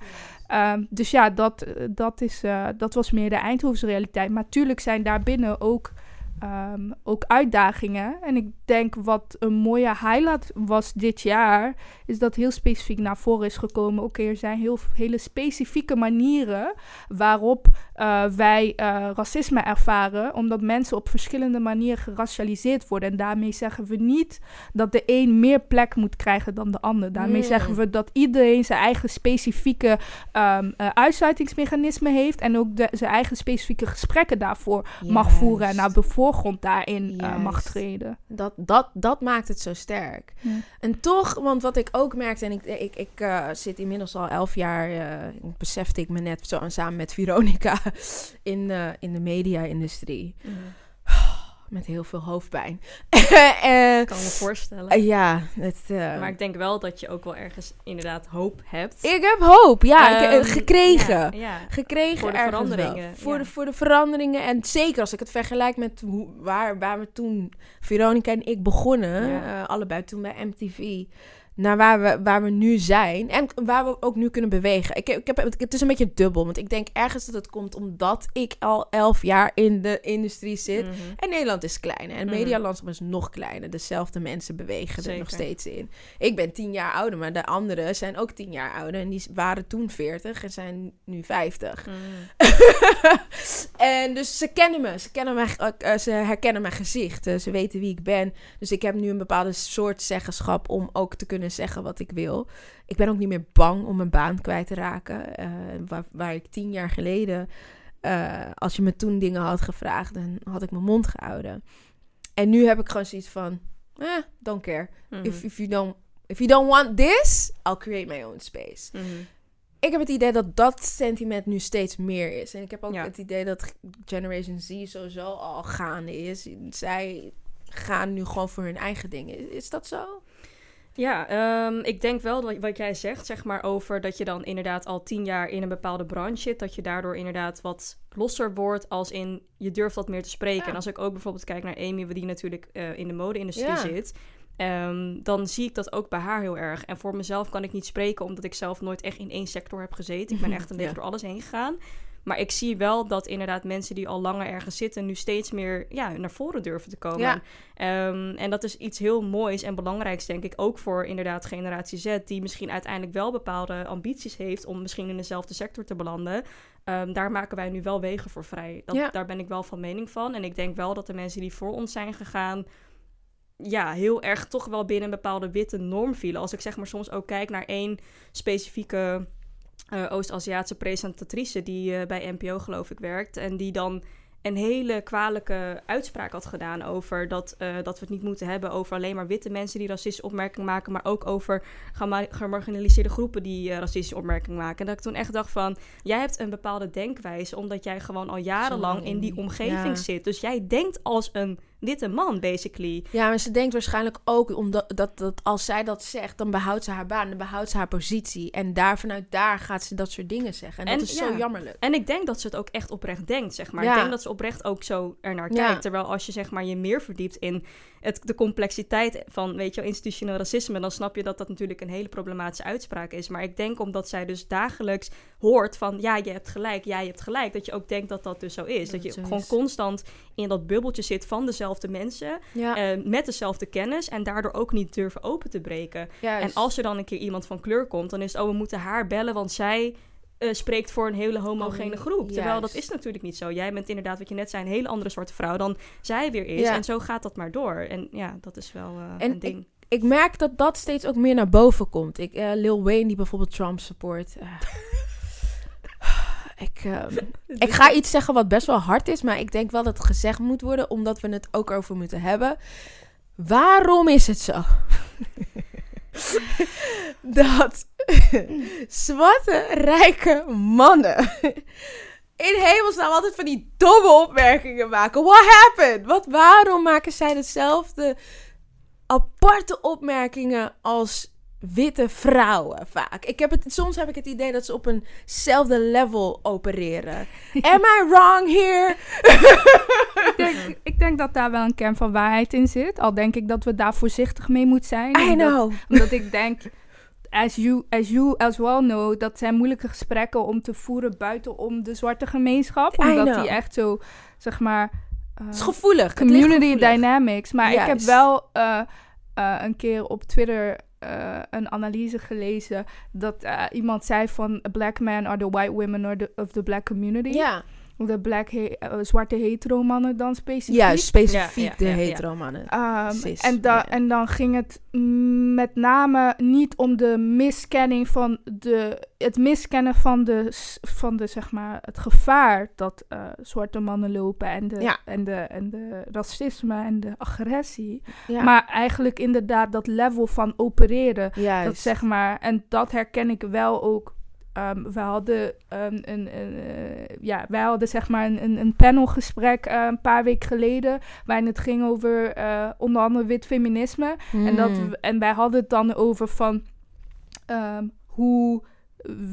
Speaker 4: Ehm, dus ja, dat, dat, is, eh, dat was meer de Eindhovense realiteit. Maar tuurlijk zijn daarbinnen ook, ehm, ook uitdagingen. En ik denk wat een mooie highlight was dit jaar, is dat heel specifiek naar voren is gekomen. Oké, er zijn heel, hele specifieke manieren waarop eh, wij eh, racisme ervaren, omdat mensen op verschillende manieren geracialiseerd worden. En daarmee zeggen we niet dat de een meer plek moet krijgen dan de ander. Daarmee zeggen we dat iedereen zijn eigen specifieke eh, uitsluitingsmechanisme heeft en ook de, zijn eigen specifieke gesprekken daarvoor mag voeren en naar de voorgrond daarin eh, mag treden.
Speaker 2: Dat, dat, dat maakt het zo sterk.
Speaker 4: Ja.
Speaker 2: En toch, want wat ik ook merkte, en ik, ik, ik eh, zit inmiddels al elf jaar, eh, besefte ik me net zo samen met Veronica in, in de media-industrie. Met heel veel hoofdpijn.
Speaker 3: Ik kan me voorstellen.
Speaker 2: eh, ja, het, eh,
Speaker 3: Maar ik denk wel dat je ook wel ergens inderdaad hoop hebt.
Speaker 2: ik heb hoop, ja, ik, eh,
Speaker 3: Ehm,
Speaker 2: gekregen.
Speaker 3: Ja, ja.
Speaker 2: gekregen
Speaker 3: Voor de
Speaker 2: wel.
Speaker 3: veranderingen,
Speaker 2: Voor,
Speaker 3: ja.
Speaker 2: de, voor de veranderingen. En zeker als ik het vergelijk met hoe, waar, waar we toen, Veronica en ik begonnen, eh, allebei toen bij MTV, naar waar we, waar we nu zijn en waar we ook nu kunnen bewegen. Ik, ik heb, het is een beetje dubbel, want ik denk ergens dat het komt omdat ik al elf jaar in de industrie zit.
Speaker 3: Mhm.
Speaker 2: En Nederland is klein. En het
Speaker 3: Mhm.
Speaker 2: medialandschap is nog kleiner. Dezelfde mensen bewegen er nog steeds in. Ik ben tien jaar ouder, maar de anderen zijn ook tien jaar ouder. En die waren toen 40 en zijn nu 50.
Speaker 3: Mhm.
Speaker 2: en dus ze kennen me. Ze, kennen mij, eh, eh, ze herkennen mijn gezicht. Eh, ze weten wie ik ben. Dus ik heb nu een bepaalde soort zeggenschap om ook te kunnen zeggen wat ik wil. Ik ben ook niet meer bang om mijn baan kwijt te raken. Eh, waar, waar ik tien jaar geleden, eh, als je me toen dingen had gevraagd, dan had ik mijn mond gehouden. En nu heb ik gewoon zoiets van, eh, don't care.
Speaker 3: Mhm.
Speaker 2: If, if, you don't, if you don't want this, I'll create my own space
Speaker 3: Mhm.
Speaker 2: ik heb het idee dat dat sentiment nu steeds meer is. En ik heb ook
Speaker 3: Ja.
Speaker 2: het idee dat Generation Z sowieso al gaande is. Zij gaan nu gewoon voor hun eigen dingen. Is, is dat zo?
Speaker 3: Ja, ehm, ik denk wel dat wat jij zegt, zeg maar, over dat je dan inderdaad al tien jaar in een bepaalde branche zit, dat je daardoor inderdaad wat losser wordt, als in je durft wat meer te spreken.
Speaker 2: Ja.
Speaker 3: En als ik ook bijvoorbeeld kijk naar Amy, die natuurlijk eh, in de mode-industrie
Speaker 2: Ja.
Speaker 3: zit, ehm, dan zie ik dat ook bij haar heel erg. En voor mezelf kan ik niet spreken, omdat ik zelf nooit echt in één sector heb gezeten. Ik ben echt een beetje
Speaker 2: Ja.
Speaker 3: door alles heen gegaan. Maar ik zie wel dat inderdaad mensen die al langer ergens zitten, nu steeds meer ja, naar voren durven te komen.
Speaker 2: Ja.
Speaker 3: Ehm, en dat is iets heel moois en belangrijks, denk ik, ook voor inderdaad generatie Z, die misschien uiteindelijk wel bepaalde ambities heeft om misschien in dezelfde sector te belanden. Ehm, daar maken wij nu wel wegen voor vrij. Dat,
Speaker 2: Ja.
Speaker 3: Daar ben ik wel van mening van. En ik denk wel dat de mensen die voor ons zijn gegaan, ja, heel erg toch wel binnen een bepaalde witte norm vielen. Als ik zeg maar soms ook kijk naar één specifieke eh, Oost-Aziatische presentatrice die eh, bij NPO geloof ik werkt. En die dan een hele kwalijke uitspraak had gedaan over dat, eh, dat we het niet moeten hebben over alleen maar witte mensen die racistische opmerkingen maken, maar ook over gema- gemarginaliseerde groepen die racistische opmerkingen maken. En dat ik toen echt dacht van, jij hebt een bepaalde denkwijze omdat jij gewoon al jarenlang
Speaker 2: lang
Speaker 3: in die
Speaker 2: in-
Speaker 3: omgeving
Speaker 2: ja.
Speaker 3: zit. Dus jij denkt als een witte man, basically.
Speaker 2: Ja, maar ze denkt waarschijnlijk ook omdat dat, dat als zij dat zegt, dan behoudt ze haar baan, dan behoudt ze haar positie. En daar vanuit daar gaat ze dat soort dingen zeggen. En,
Speaker 3: En
Speaker 2: dat is
Speaker 3: ja.
Speaker 2: zo jammerlijk.
Speaker 3: En ik denk dat ze het ook echt oprecht denkt, zeg maar.
Speaker 2: Ja.
Speaker 3: Ik denk dat ze oprecht ook zo ernaar
Speaker 2: Ja.
Speaker 3: kijkt. Terwijl als je zeg maar je meer verdiept in het, de complexiteit van, weet je wel, institutioneel racisme, dan snap je dat dat natuurlijk een hele problematische uitspraak is. Maar ik denk omdat zij dus dagelijks hoort van, ja, je hebt gelijk, ja, je hebt gelijk, dat je ook denkt dat dat dus zo is.
Speaker 2: Dat
Speaker 3: Dat, je gewoon
Speaker 2: is.
Speaker 3: constant in dat bubbeltje zit van dezelfde mensen,
Speaker 2: Ja,
Speaker 3: eh, met dezelfde kennis en daardoor ook niet durven open te breken.
Speaker 2: juist.
Speaker 3: En als er dan een keer iemand van kleur komt, dan is het, oh, we moeten haar bellen, want zij eh, spreekt voor een hele homogene
Speaker 2: Oh,
Speaker 3: groep. Terwijl dat is natuurlijk niet zo. Jij bent inderdaad, wat je net zei, een hele andere soort vrouw dan zij weer is.
Speaker 2: Ja.
Speaker 3: En zo gaat dat maar door. En ja, dat is wel eh,
Speaker 2: En
Speaker 3: een ding.
Speaker 2: ik merk dat dat steeds ook meer naar boven komt. Ik, Lil Wayne, die bijvoorbeeld Trump support. ik, ehm, ik ga iets zeggen wat best wel hard is, maar ik denk wel dat het gezegd moet worden, omdat we het ook over moeten hebben. Waarom is het zo? dat zwarte, rijke mannen in hemelsnaam altijd van die domme opmerkingen maken. What happened? Wat, waarom maken zij dezelfde aparte opmerkingen als witte vrouwen vaak? Ik heb het, soms heb ik het idee dat ze op eenzelfde level opereren. Am I wrong here?
Speaker 4: ik, denk, ik denk dat daar wel een kern van waarheid in zit. Al denk ik dat we daar voorzichtig mee moeten zijn.
Speaker 2: I
Speaker 4: omdat-
Speaker 2: know.
Speaker 4: Omdat ik denk, as you, as you as well know, dat zijn moeilijke gesprekken om te voeren buiten om de zwarte gemeenschap. Omdat die echt zo, zeg maar... eh,
Speaker 2: Het is gevoelig.
Speaker 4: Community
Speaker 2: gevoelig.
Speaker 4: dynamics. Maar ik heb wel eh, eh, een keer op Twitter eh, een analyse gelezen dat eh, iemand zei van black men are the white women or the, of the black community.
Speaker 2: Ja,
Speaker 4: De black he- eh, zwarte hetero mannen dan specifiek.
Speaker 2: Specifiek
Speaker 3: Ja, ja,
Speaker 2: de
Speaker 3: ja,
Speaker 2: hetero mannen.
Speaker 4: Ehm, en, da- en dan ging het met name niet om de miskenning van de. Het miskennen van de, van de zeg maar, het gevaar dat eh, zwarte mannen lopen. En de, en, de, en de racisme en de agressie. Maar eigenlijk inderdaad dat level van opereren.
Speaker 2: juist.
Speaker 4: Dat zeg maar. En dat herken ik wel ook. Ehm, we hadden um, een, een, eh, ja, wij hadden zeg maar een, een, panelgesprek eh, een paar weken geleden. Waarin het ging over eh, onder andere wit feminisme. En, dat,
Speaker 2: Mm.
Speaker 4: we- en wij hadden het dan over van ehm, hoe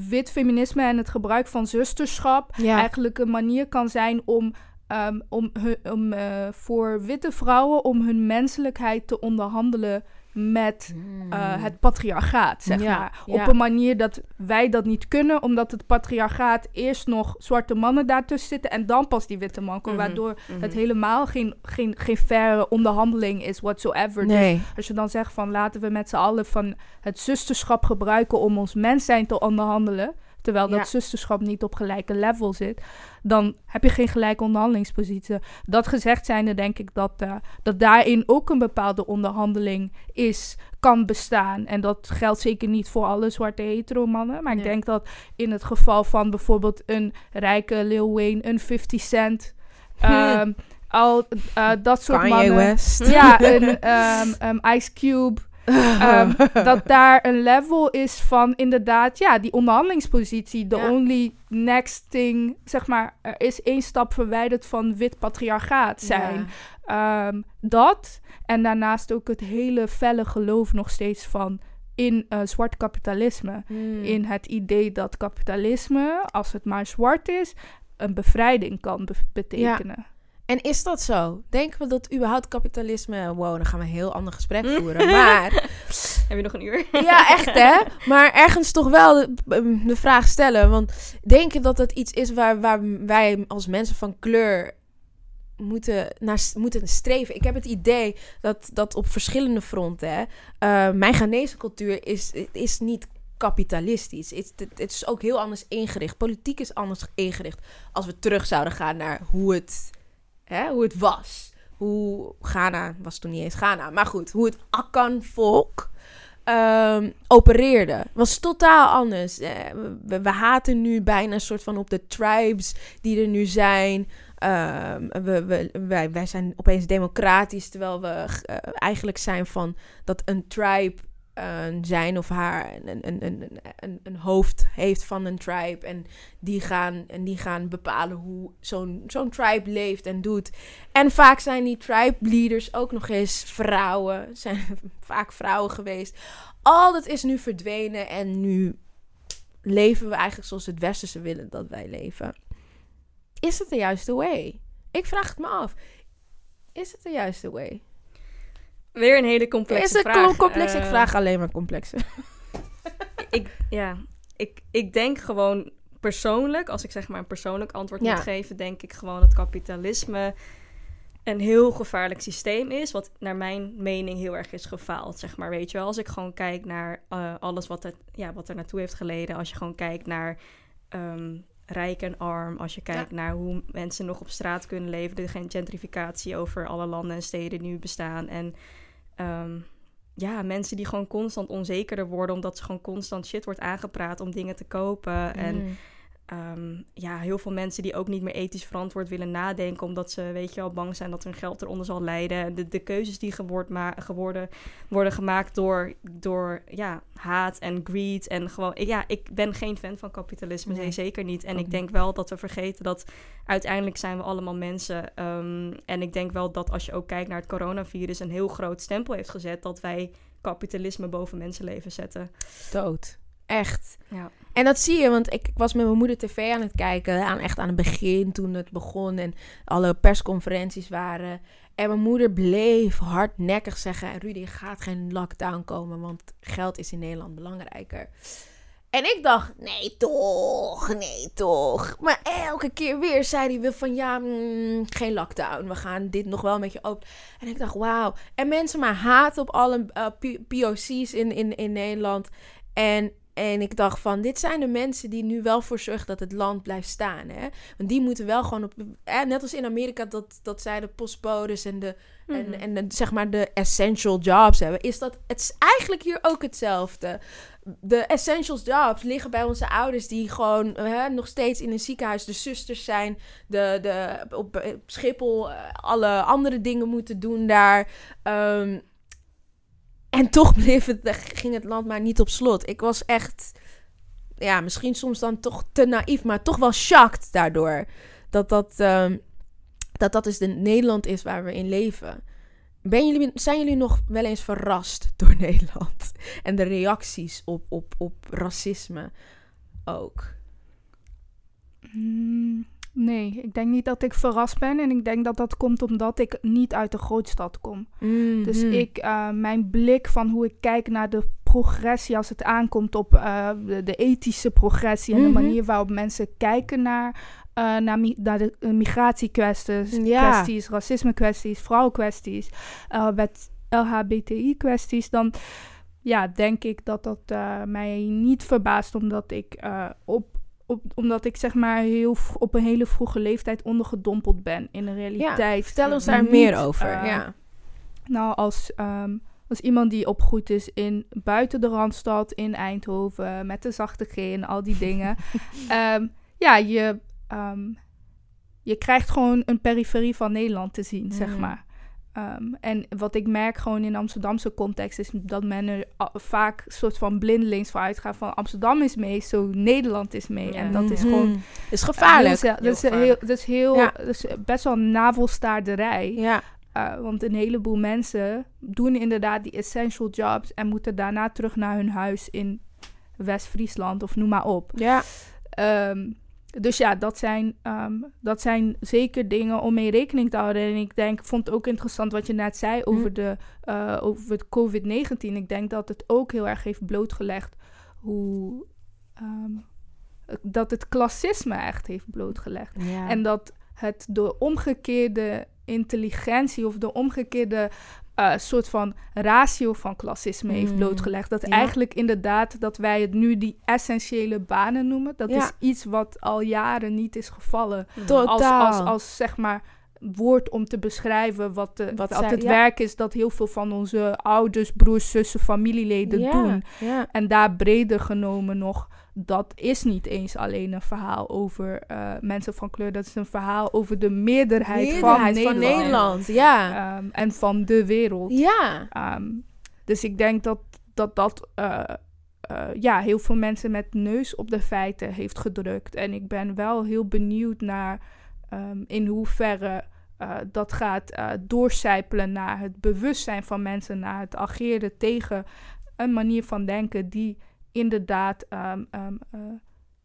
Speaker 4: wit feminisme en het gebruik van zusterschap
Speaker 2: ja.
Speaker 4: eigenlijk een manier kan zijn om, ehm, om, hun- om voor witte vrouwen om hun menselijkheid te onderhandelen met eh, het patriarchaat, zeg.
Speaker 2: Ja,
Speaker 4: maar.
Speaker 2: ja.
Speaker 4: Op een manier dat wij dat niet kunnen, omdat het patriarchaat eerst nog zwarte mannen daartussen zitten en dan pas die witte man komt,
Speaker 3: Mhm,
Speaker 4: waardoor
Speaker 3: mhm.
Speaker 4: het helemaal geen, geen, geen faire onderhandeling is whatsoever. Dus
Speaker 2: Nee.
Speaker 4: als je dan zegt van laten we met z'n allen van het zusterschap gebruiken om ons mens zijn te onderhandelen, terwijl
Speaker 2: Ja.
Speaker 4: dat zusterschap niet op gelijke level zit, dan heb je geen gelijke onderhandelingspositie. Dat gezegd zijnde denk ik dat, eh, dat daarin ook een bepaalde onderhandeling is, kan bestaan. En dat geldt zeker niet voor alle zwarte hetero mannen, maar ik denk dat in het geval van bijvoorbeeld een rijke Lil Wayne, een 50 Cent, ehm, al eh, dat soort
Speaker 2: Kanye
Speaker 4: mannen...
Speaker 2: West.
Speaker 4: Ja, een ehm, ehm, Ice Cube. Ehm, dat daar een level is van inderdaad, ja, die onderhandelingspositie. The
Speaker 2: Ja.
Speaker 4: only next thing, zeg maar, er is één stap verwijderd van wit patriarchaat zijn. Ehm, dat. En daarnaast ook het hele felle geloof nog steeds van in eh, zwart kapitalisme.
Speaker 2: Mm.
Speaker 4: In het idee dat kapitalisme, als het maar zwart is, een bevrijding kan be- betekenen.
Speaker 2: En is dat zo? Denken we dat überhaupt kapitalisme... Wow, dan gaan we een heel ander gesprek voeren. Maar
Speaker 3: Heb je nog een uur?
Speaker 2: Ja, echt hè. Maar ergens toch wel de, de vraag stellen. Want denk je dat dat iets is waar, waar wij als mensen van kleur moeten, naar, moeten streven? Ik heb het idee dat, dat op verschillende fronten... Hè, eh, mijn Ghanese cultuur is, is niet kapitalistisch. Het is ook heel anders ingericht. Politiek is anders ingericht. Als we terug zouden gaan naar hoe het, hè, hoe het was. Hoe Ghana, was toen niet eens Ghana. Maar goed, hoe het Akan-volk ehm, opereerde. Was totaal anders. Eh, we, we haten nu bijna een soort van op de tribes die er nu zijn. Ehm, we, we, wij, wij zijn opeens democratisch, terwijl we eh, eigenlijk zijn van dat een tribe een zijn of haar een, een, een, een, een hoofd heeft van een tribe. En die gaan, en die gaan bepalen hoe zo'n zo'n tribe leeft en doet. En vaak zijn die tribe leaders ook nog eens vrouwen. Zijn vaak vrouwen geweest. Al dat is nu verdwenen en nu leven we eigenlijk zoals het Westerse willen dat wij leven. Is het de juiste way? Ik vraag het me af. Is het de juiste way?
Speaker 3: Weer een hele complexe
Speaker 2: is het
Speaker 3: vraag.
Speaker 2: complex? ik
Speaker 3: Eh,
Speaker 2: vraag alleen maar complexe.
Speaker 3: ik, ja, ik, ik denk gewoon persoonlijk, als ik zeg maar een persoonlijk antwoord
Speaker 2: Ja.
Speaker 3: moet geven, denk ik gewoon dat kapitalisme een heel gevaarlijk systeem is, wat naar mijn mening heel erg is gefaald, zeg maar, weet je wel. Als ik gewoon kijk naar eh, alles wat, het, ja, wat er naartoe heeft geleden, als je gewoon kijkt naar ehm, rijk en arm, als je kijkt naar hoe mensen nog op straat kunnen leven, er geen gentrificatie over alle landen en steden nu bestaan en ehm, ja, mensen die gewoon constant onzekerder worden, omdat ze gewoon constant shit wordt aangepraat om dingen te kopen. En Ehm, ja, heel veel mensen die ook niet meer ethisch verantwoord willen nadenken, omdat ze, weet je wel, bang zijn dat hun geld eronder zal lijden. De, de keuzes die geword ma- geworden, worden gemaakt door, door ja, haat en greed. En gewoon, ja, ik ben geen fan van kapitalisme,
Speaker 2: Nee,
Speaker 3: nee, zeker niet. En ik denk wel dat we vergeten dat uiteindelijk zijn we allemaal mensen. Ehm, en ik denk wel dat als je ook kijkt naar het coronavirus, een heel groot stempel heeft gezet dat wij kapitalisme boven mensenleven zetten.
Speaker 2: Dood. Echt.
Speaker 3: Ja.
Speaker 2: En dat zie je, want ik, was met mijn moeder tv aan het kijken. Aan, echt aan het begin, toen het begon en alle persconferenties waren. En mijn moeder bleef hardnekkig zeggen... Rudy, gaat geen lockdown komen, want geld is in Nederland belangrijker. En ik dacht, nee toch, nee toch. Maar elke keer weer zei hij weer van, ja, mm, geen lockdown. We gaan dit nog wel een beetje open. En ik dacht, wauw. En mensen maar haten op alle eh, POC's in, in, in Nederland. En, en ik dacht van, dit zijn de mensen die nu wel voor zorgen dat het land blijft staan. Hè? Want die moeten wel gewoon op... Eh, net als in Amerika dat, dat zij de postbodes en de, en, en de, zeg maar de essential jobs hebben. Is dat, het is eigenlijk hier ook hetzelfde. De essentials jobs liggen bij onze ouders die gewoon hè, nog steeds in een ziekenhuis de zusters zijn. De, de, op, op Schiphol eh, alle andere dingen moeten doen daar. Ehm, en toch bleef het, ging het land maar niet op slot. Ik was echt, ja, misschien soms dan toch te naïef, maar toch wel shocked daardoor. Dat dat, ehm, dat, dat dus de Nederland is waar we in leven. Ben jullie, zijn jullie nog wel eens verrast door Nederland? En de reacties op, op, op racisme ook?
Speaker 4: Mm, nee, ik denk niet dat ik verrast ben. En ik denk dat dat komt omdat ik niet uit de grootstad kom. Dus
Speaker 2: Mhm.
Speaker 4: ik, eh, mijn blik van hoe ik kijk naar de progressie als het aankomt op eh, de, de ethische progressie en
Speaker 2: Mhm.
Speaker 4: de manier waarop mensen kijken naar, eh, naar, mi- naar de migratiekwesties,
Speaker 2: Ja.
Speaker 4: kwesties, racisme-kwesties, vrouwenkwesties, uh, met LHBTI-kwesties, dan ja, denk ik dat dat mij niet verbaast, omdat ik op op, omdat ik zeg maar heel op een hele vroege leeftijd ondergedompeld ben in de realiteit.
Speaker 2: Vertel ons daar meer over.
Speaker 4: eh,
Speaker 2: ja.
Speaker 4: nou, als, ehm, als iemand die opgegroeid is in buiten de Randstad, in Eindhoven, met de zachte G en al die dingen. Ehm, ja, je, ehm, je krijgt gewoon een periferie van Nederland te zien, zeg
Speaker 2: Mhm.
Speaker 4: maar. Ehm, en wat ik merk gewoon in Amsterdamse context is dat men er vaak een soort van blindelings voor uitgaat van Amsterdam is mee, zo Nederland is mee. En dat is
Speaker 2: Mhm.
Speaker 4: gewoon
Speaker 2: is gevaarlijk.
Speaker 4: Dat, is heel, dat is heel,
Speaker 2: Ja.
Speaker 4: dat is best wel navelstaarderij.
Speaker 2: ja.
Speaker 4: Uh, want een heleboel mensen doen inderdaad die essential jobs en moeten daarna terug naar hun huis in West-Friesland of noem maar op.
Speaker 2: ja.
Speaker 4: Ehm, dus ja, dat zijn, ehm, dat zijn zeker dingen om mee rekening te houden. En ik denk, vond het ook interessant wat je net zei over,
Speaker 2: Hm.
Speaker 4: de, uh, over het COVID-19. Ik denk dat het ook heel erg heeft blootgelegd hoe. ehm, dat het klassisme echt heeft blootgelegd.
Speaker 2: ja.
Speaker 4: En dat het de omgekeerde intelligentie of de omgekeerde eh, soort van ratio van klassisme heeft
Speaker 2: Mm.
Speaker 4: blootgelegd. Dat
Speaker 2: Ja.
Speaker 4: eigenlijk inderdaad dat wij het nu die essentiële banen noemen. Dat
Speaker 2: Ja.
Speaker 4: is iets wat al jaren niet is gevallen.
Speaker 2: Totaal.
Speaker 4: Als, als, als zeg maar woord om te beschrijven wat, de,
Speaker 2: Wat
Speaker 4: wat
Speaker 2: zij-
Speaker 4: het
Speaker 2: ja.
Speaker 4: werk is dat heel veel van onze ouders, broers, zussen, familieleden doen. En daar breder genomen nog, dat is niet eens alleen een verhaal over eh, mensen van kleur. Dat is een verhaal over de meerderheid,
Speaker 2: Meerderheid
Speaker 4: van,
Speaker 2: van
Speaker 4: Nederland.
Speaker 2: Nederland. Ja.
Speaker 4: Ehm, en van de wereld.
Speaker 2: Ja.
Speaker 4: Ehm, dus ik denk dat dat dat eh, eh, ja, heel veel mensen met neus op de feiten heeft gedrukt. En ik ben wel heel benieuwd naar ehm, in hoeverre dat gaat doorcijpelen naar het bewustzijn van mensen, naar het ageren tegen een manier van denken die inderdaad um, um, uh,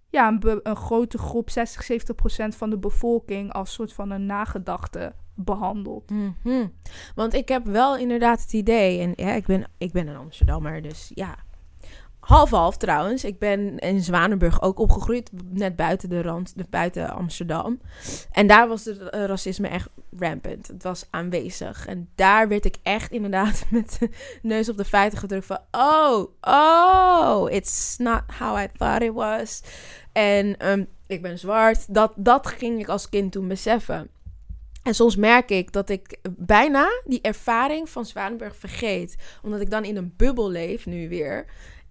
Speaker 4: ja, een, een, grote groep, 60, 70 procent van de bevolking, als soort van een nagedachte behandelt.
Speaker 2: Mm -hmm. Want ik heb wel inderdaad het idee, en ja, ik ben, ik ben een Amsterdammer, dus ja, Half-half trouwens. Ik ben in Zwanenburg ook opgegroeid. Net buiten de rand, buiten Amsterdam. En daar was het racisme echt rampant. Het was aanwezig. En daar werd ik echt inderdaad met neus op de feiten gedrukt van... Oh, oh, it's not how I thought it was. En um, ik ben zwart. Dat, dat ging ik als kind toen beseffen. En soms merk ik dat ik bijna die ervaring van Zwanenburg vergeet. Omdat ik dan in een bubbel leef nu weer...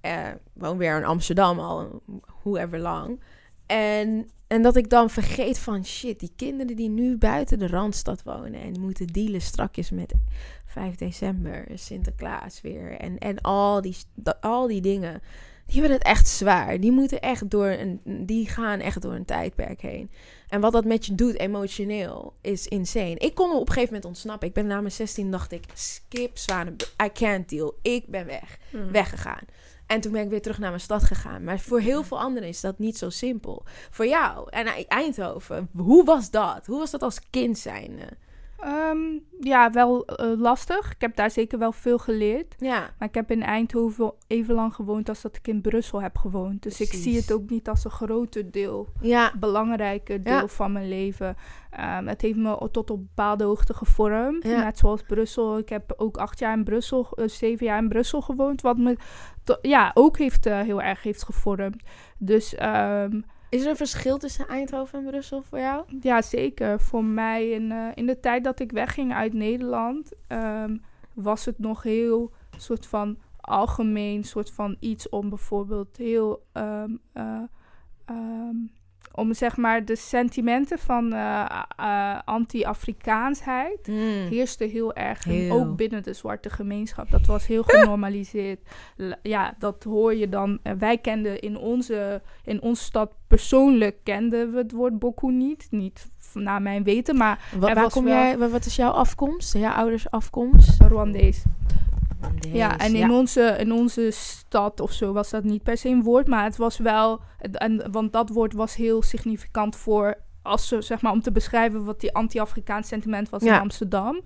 Speaker 2: Uh, woon weer in Amsterdam al, hoever lang. En, en dat ik dan vergeet van shit, die kinderen die nu buiten de Randstad wonen en moeten dealen strakjes met 5 december, Sinterklaas weer en, en al, die, al die dingen. Die hebben het echt zwaar. Die moeten echt door een, die gaan echt door een tijdperk heen. En wat dat met je doet emotioneel is insane. Ik kon op een gegeven moment ontsnappen. Ik ben na mijn 16 dacht ik, skip Zwanen, I can't deal. Ik ben weg. Mm. Weggegaan. En toen ben ik weer terug naar mijn stad gegaan. Maar voor heel veel anderen is dat niet zo simpel. Voor jou en Eindhoven, hoe was dat? Hoe was dat als kind zijn?
Speaker 4: Um, ja, wel uh, lastig. Ik heb daar zeker wel veel geleerd.
Speaker 2: Ja.
Speaker 4: Maar ik heb in Eindhoven even lang gewoond als dat ik in Brussel heb gewoond. Dus Precies. ik zie het ook niet als een groter deel.
Speaker 2: Ja.
Speaker 4: Belangrijke deel ja. van mijn leven. Um, het heeft me tot op bepaalde hoogte gevormd. Net zoals Brussel. Ik heb ook acht jaar in Brussel, uh, zeven jaar in Brussel gewoond. Wat me ja, ook heeft, uh, heel erg heeft gevormd. Dus... Um,
Speaker 2: is er een verschil tussen Eindhoven en Brussel voor jou?
Speaker 4: Ja, zeker. Voor mij in, uh, in de tijd dat ik wegging uit Nederland, um, was het nog heel soort van algemeen, soort van iets om bijvoorbeeld heel um, uh, um, om zeg maar de sentimenten van uh, uh, anti-Afrikaansheid
Speaker 2: mm.
Speaker 4: heerste heel erg. Heel. Ook binnen de zwarte gemeenschap. Dat was heel genormaliseerd. ja, dat hoor je dan. Uh, wij kenden in onze, in onze stad persoonlijk kenden we het woord Boku niet. Niet naar mijn weten, maar
Speaker 2: Wa waar kom wel... jij, wat is jouw afkomst? Jouw ouders afkomst?
Speaker 4: Rwandees. Ja, en in, ja. Onze, in onze stad of zo was dat niet per se een woord, maar het was wel, en, want dat woord was heel significant voor, als ze, zeg maar, om te beschrijven wat die anti-Afrikaans sentiment was
Speaker 2: ja.
Speaker 4: in Amsterdam.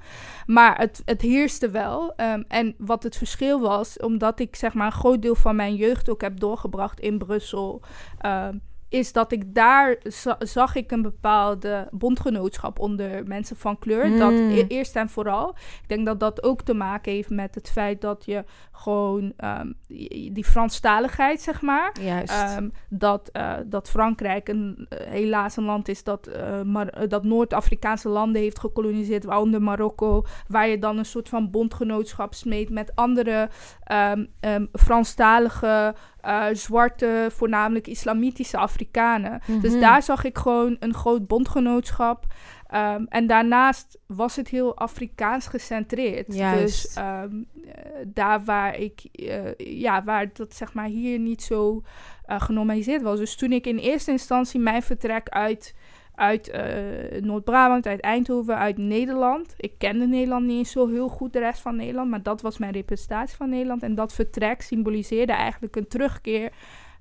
Speaker 4: Maar het, het heerste wel. Um, en wat het verschil was, omdat ik zeg maar een groot deel van mijn jeugd ook heb doorgebracht in Brussel. Um, is dat ik daar za zag ik een bepaalde bondgenootschap onder mensen van kleur.
Speaker 2: Mm.
Speaker 4: Dat e eerst en vooral. Ik denk dat dat ook te maken heeft met het feit dat je gewoon um, die Franstaligheid, zeg maar. Um, dat, uh, dat Frankrijk een, uh, helaas een land is dat, uh, maar, dat Noord-Afrikaanse landen heeft gekoloniseerd, waaronder Marokko, waar je dan een soort van bondgenootschap smeet met andere um, Franstalige uh, zwarte, voornamelijk islamitische Afrikanen. Mm -hmm. Dus daar zag ik gewoon een groot bondgenootschap. Um, en daarnaast was het heel Afrikaans gecentreerd.
Speaker 2: Juist.
Speaker 4: Dus um, uh, daar waar ik, uh, ja, waar dat zeg maar hier niet zo uh, genormaliseerd was. Dus toen ik in eerste instantie mijn vertrek uit uit uh, Noord-Brabant, uit Eindhoven, uit Nederland. Ik kende Nederland niet eens zo heel goed, de rest van Nederland, maar dat was mijn representatie van Nederland. En dat vertrek symboliseerde eigenlijk een terugkeer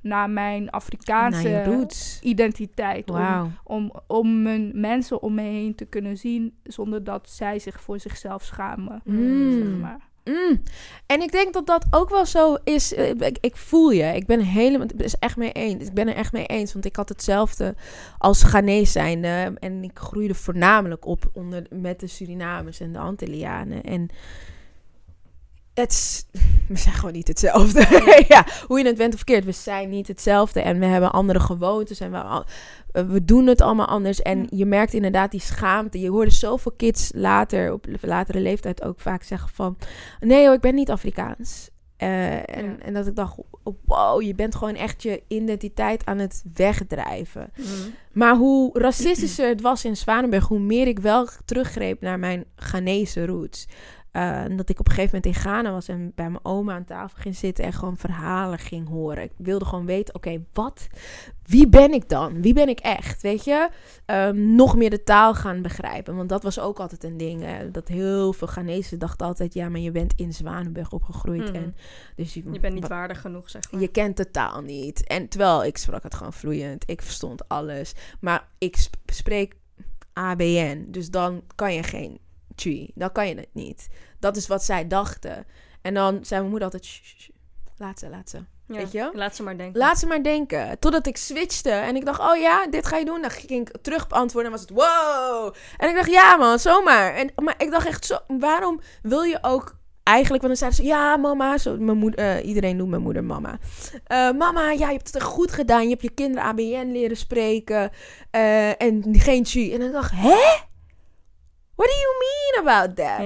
Speaker 4: naar mijn Afrikaanse
Speaker 2: naar
Speaker 4: identiteit.
Speaker 2: Wow.
Speaker 4: Om, om, om mijn mensen om me heen te kunnen zien zonder dat zij zich voor zichzelf schamen.
Speaker 2: Mm.
Speaker 4: Zeg maar.
Speaker 2: Mm. En ik denk dat dat ook wel zo is. Ik, ik voel je. Ik ben helemaal. Het is echt mee eens. Ik ben er echt mee eens. Want ik had hetzelfde als Ghanese zijnde. En ik groeide voornamelijk op onder, met de Surinamers en de Antillianen. En het, we zijn gewoon niet hetzelfde. ja, hoe je het bent of verkeerd, we zijn niet hetzelfde. En we hebben andere gewoontes en we, we doen het allemaal anders. En je merkt inderdaad die schaamte. Je hoorde zoveel kids later, op latere leeftijd ook vaak zeggen van... Nee hoor, ik ben niet Afrikaans. Uh, en, ja. en dat ik dacht, wow, je bent gewoon echt je identiteit aan het wegdrijven.
Speaker 4: Mm.
Speaker 2: Maar hoe racistischer het was in Zwanenburg, hoe meer ik wel teruggreep naar mijn Ghanese roots. Eh, dat ik op een gegeven moment in Ghana was en bij mijn oma aan tafel ging zitten en gewoon verhalen ging horen. Ik wilde gewoon weten, oké, wat, wie ben ik dan? Wie ben ik echt? Weet je, Ehm, nog meer de taal gaan begrijpen, want dat was ook altijd een ding. hè, dat heel veel Ghanese dachten altijd, ja, maar je bent in Zwanenburg opgegroeid
Speaker 3: Mhm.
Speaker 2: en dus je,
Speaker 3: Je bent niet
Speaker 2: wa-
Speaker 3: waardig genoeg, zeg maar.
Speaker 2: je kent de taal niet. En terwijl ik sprak het gewoon vloeiend. Ik verstond alles. Maar ik sp- spreek ABN. Dus dan kan je geen chi. Dan kan je het niet. Dat is wat zij dachten. En dan zei mijn moeder altijd... "Shh, shh, shh. Laat ze, laat ze.
Speaker 3: Ja,
Speaker 2: weet je?
Speaker 3: Laat ze maar denken.
Speaker 2: Laat ze maar denken. Totdat ik switchte. En ik dacht, oh ja, dit ga je doen. Dan ging ik terug beantwoorden. En was het, wow. En ik dacht, ja man, zomaar. En, maar ik dacht echt, zo, waarom wil je ook... Eigenlijk, want dan zeiden ze, ja mama. Zo, mijn moeder, eh, iedereen noemt mijn moeder mama. Eh, mama, ja, je hebt het echt goed gedaan. Je hebt je kinderen ABN leren spreken. eh, en geen chi. En ik dacht, hè? What do you mean about that?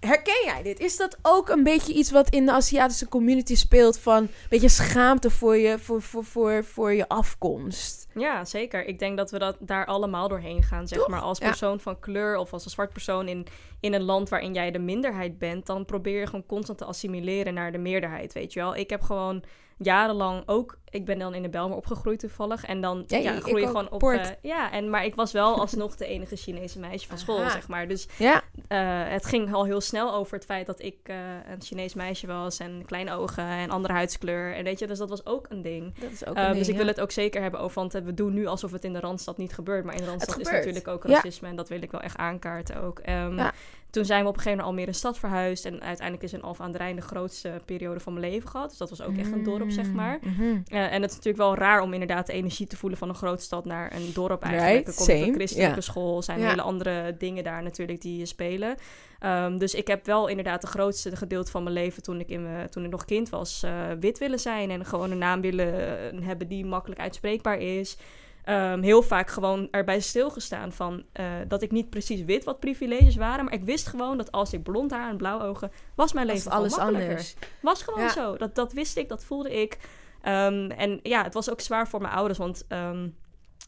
Speaker 2: Herken jij dit? Is dat ook een beetje iets wat in de Aziatische community speelt van een beetje schaamte voor je, voor, voor, voor, voor je afkomst?
Speaker 3: ja, zeker. Ik denk dat we dat daar allemaal doorheen gaan, zeg
Speaker 2: Toch?
Speaker 3: maar. Als
Speaker 2: Ja.
Speaker 3: persoon van kleur of als een zwart persoon in, in een land waarin jij de minderheid bent, dan probeer je gewoon constant te assimileren naar de meerderheid, weet je wel. Ik heb gewoon jarenlang ook, ik ben dan in de Belmer opgegroeid toevallig, en dan
Speaker 2: Ja,
Speaker 3: ja, groei je gewoon op... Eh, ja, en, maar ik was wel alsnog de enige Chinese meisje van school,
Speaker 2: Aha.
Speaker 3: zeg maar. Dus
Speaker 2: Ja,
Speaker 3: Eh, het ging al heel snel over het feit dat ik eh, een Chinees meisje was en kleine ogen en andere huidskleur. En weet je, dus dat was ook een ding.
Speaker 2: dat is ook een
Speaker 3: dus ik wil het ook zeker hebben over, want we doen nu alsof het in de Randstad niet gebeurt. Maar in de Randstad is natuurlijk ook racisme en dat wil ik wel echt aankaarten ook. Ehm. Toen zijn we op een gegeven moment al meer een stad verhuisd. En uiteindelijk is in Alphen aan de Rijn de grootste periode van mijn leven gehad. Dus dat was ook echt een dorp, zeg maar.
Speaker 2: Mhm.
Speaker 3: Eh, en het is natuurlijk wel raar om inderdaad de energie te voelen van een grote stad naar een dorp eigenlijk.
Speaker 2: Right,
Speaker 3: er een christelijke school, zijn hele andere dingen daar natuurlijk die spelen. Ehm, dus ik heb wel inderdaad de grootste gedeelte van mijn leven toen ik, in me, toen ik nog kind was, eh, wit willen zijn. En gewoon een naam willen hebben die makkelijk uitspreekbaar is. Ehm, heel vaak gewoon erbij stilgestaan van eh, dat ik niet precies wit wat privileges waren. Maar ik wist gewoon dat als ik blond haar en blauwe ogen, was mijn leven
Speaker 2: is alles anders.
Speaker 3: Was gewoon
Speaker 2: Ja.
Speaker 3: zo. Dat, dat wist ik, dat voelde ik. Ehm, en ja, het was ook zwaar voor mijn ouders, want ehm,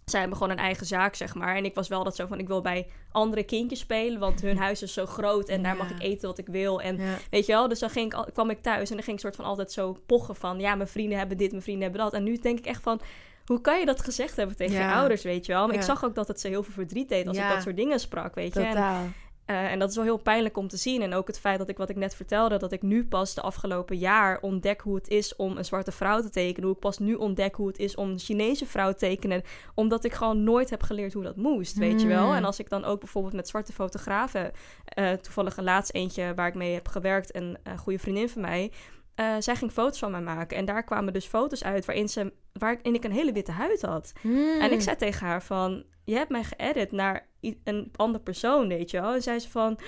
Speaker 3: zij hebben gewoon een eigen zaak, zeg maar. En ik was wel dat zo van, ik wil bij andere kindjes spelen, want hun huis is zo groot en daar
Speaker 2: Ja.
Speaker 3: mag ik eten wat ik wil. En
Speaker 2: Ja.
Speaker 3: weet je wel, dus dan ging ik, kwam ik thuis en dan ging ik soort van altijd zo pochen van, ja, mijn vrienden hebben dit, mijn vrienden hebben dat. En nu denk ik echt van, hoe kan je dat gezegd hebben tegen
Speaker 2: Ja.
Speaker 3: je ouders, weet je wel? Maar ik zag ook dat het ze heel veel verdriet deed als
Speaker 2: Ja.
Speaker 3: ik dat soort dingen sprak, weet je. En eh, en dat is wel heel pijnlijk om te zien. En ook het feit dat ik, wat ik net vertelde, dat ik nu pas de afgelopen jaar ontdek hoe het is om een zwarte vrouw te tekenen. Hoe ik pas nu ontdek hoe het is om een Chinese vrouw te tekenen. Omdat ik gewoon nooit heb geleerd hoe dat moest, weet je wel.
Speaker 2: Mm.
Speaker 3: En als ik dan ook bijvoorbeeld met zwarte fotografen, eh, toevallig een laatst eentje waar ik mee heb gewerkt, een, een goede vriendin van mij. Eh, zij ging foto's van mij maken. En daar kwamen dus foto's uit waarin, ze, waarin ik een hele witte huid had.
Speaker 2: Mm.
Speaker 3: En ik zei tegen haar van, je hebt mij geëdit naar een ander persoon, weet je wel. En zei ze van,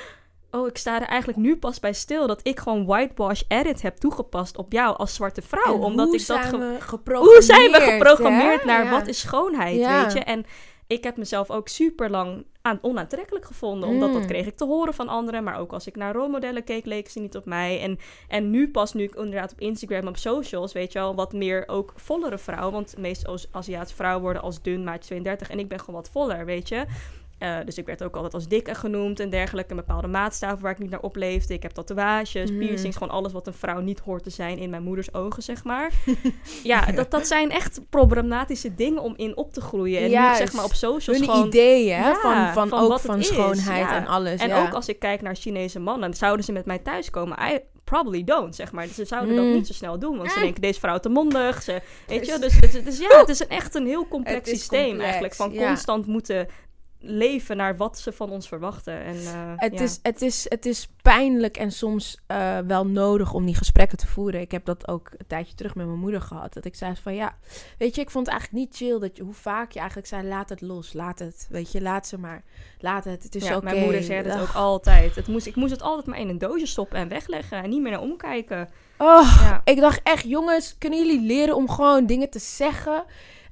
Speaker 3: oh, ik sta er eigenlijk nu pas bij stil dat ik gewoon whitewash edit heb toegepast op jou als zwarte vrouw.
Speaker 2: En
Speaker 3: omdat
Speaker 2: hoe
Speaker 3: ik dat
Speaker 2: zijn
Speaker 3: ge-
Speaker 2: we geprogrammeerd?
Speaker 3: hoe zijn we geprogrammeerd
Speaker 2: hè?
Speaker 3: naar
Speaker 2: Ja.
Speaker 3: wat is schoonheid,
Speaker 2: Ja.
Speaker 3: weet je? En ik heb mezelf ook super lang aan, onaantrekkelijk gevonden. Omdat dat
Speaker 2: Mm.
Speaker 3: kreeg ik te horen van anderen. Maar ook als ik naar rolmodellen keek, leken ze niet op mij. En, en nu pas, nu ik inderdaad op Instagram, op socials, weet je wel, wat meer ook vollere vrouwen. Want de meeste Aziatische vrouwen worden als dun, maatje 32. En ik ben gewoon wat voller, weet je. Eh, dus ik werd ook altijd als dikke genoemd en dergelijke. Een bepaalde maatstaven waar ik niet naar opleefde. Ik heb tatoeages,
Speaker 2: Mm.
Speaker 3: piercings. Gewoon alles wat een vrouw niet hoort te zijn in mijn moeders ogen, zeg maar. ja, dat, dat zijn echt problematische dingen om in op te groeien. En nu zeg maar op socials
Speaker 2: Hun
Speaker 3: gewoon...
Speaker 2: ideeën
Speaker 3: Ja,
Speaker 2: van, van,
Speaker 3: van
Speaker 2: ook van schoonheid
Speaker 3: ja.
Speaker 2: en alles.
Speaker 3: En
Speaker 2: ja.
Speaker 3: ook als ik kijk naar Chinese mannen, zouden ze met mij thuiskomen? I probably don't, zeg maar. Dus ze zouden
Speaker 2: Mm.
Speaker 3: dat niet zo snel doen, want ze
Speaker 2: Eh.
Speaker 3: denken, deze vrouw te mondig. Ze, weet
Speaker 2: Dus-
Speaker 3: je, dus, dus, dus ja, het is een, echt een heel complex systeem
Speaker 2: complex,
Speaker 3: eigenlijk. Van constant moeten leven naar wat ze van ons verwachten. En, eh,
Speaker 2: Het,
Speaker 3: ja.
Speaker 2: is, het, is, het is pijnlijk en soms eh, wel nodig om die gesprekken te voeren. Ik heb dat ook een tijdje terug met mijn moeder gehad. Dat ik zei van ja, weet je, ik vond het eigenlijk niet chill dat je, hoe vaak je eigenlijk zei: laat het los, laat het. Weet je, laat ze maar. Laat het, het is
Speaker 3: ja,
Speaker 2: oké.
Speaker 3: Mijn moeder zei dat ook altijd. Het moest, ik moest het altijd maar in een doosje stoppen en wegleggen. En niet meer naar omkijken.
Speaker 2: Oh,
Speaker 3: Ja.
Speaker 2: ik dacht echt, jongens, kunnen jullie leren om gewoon dingen te zeggen?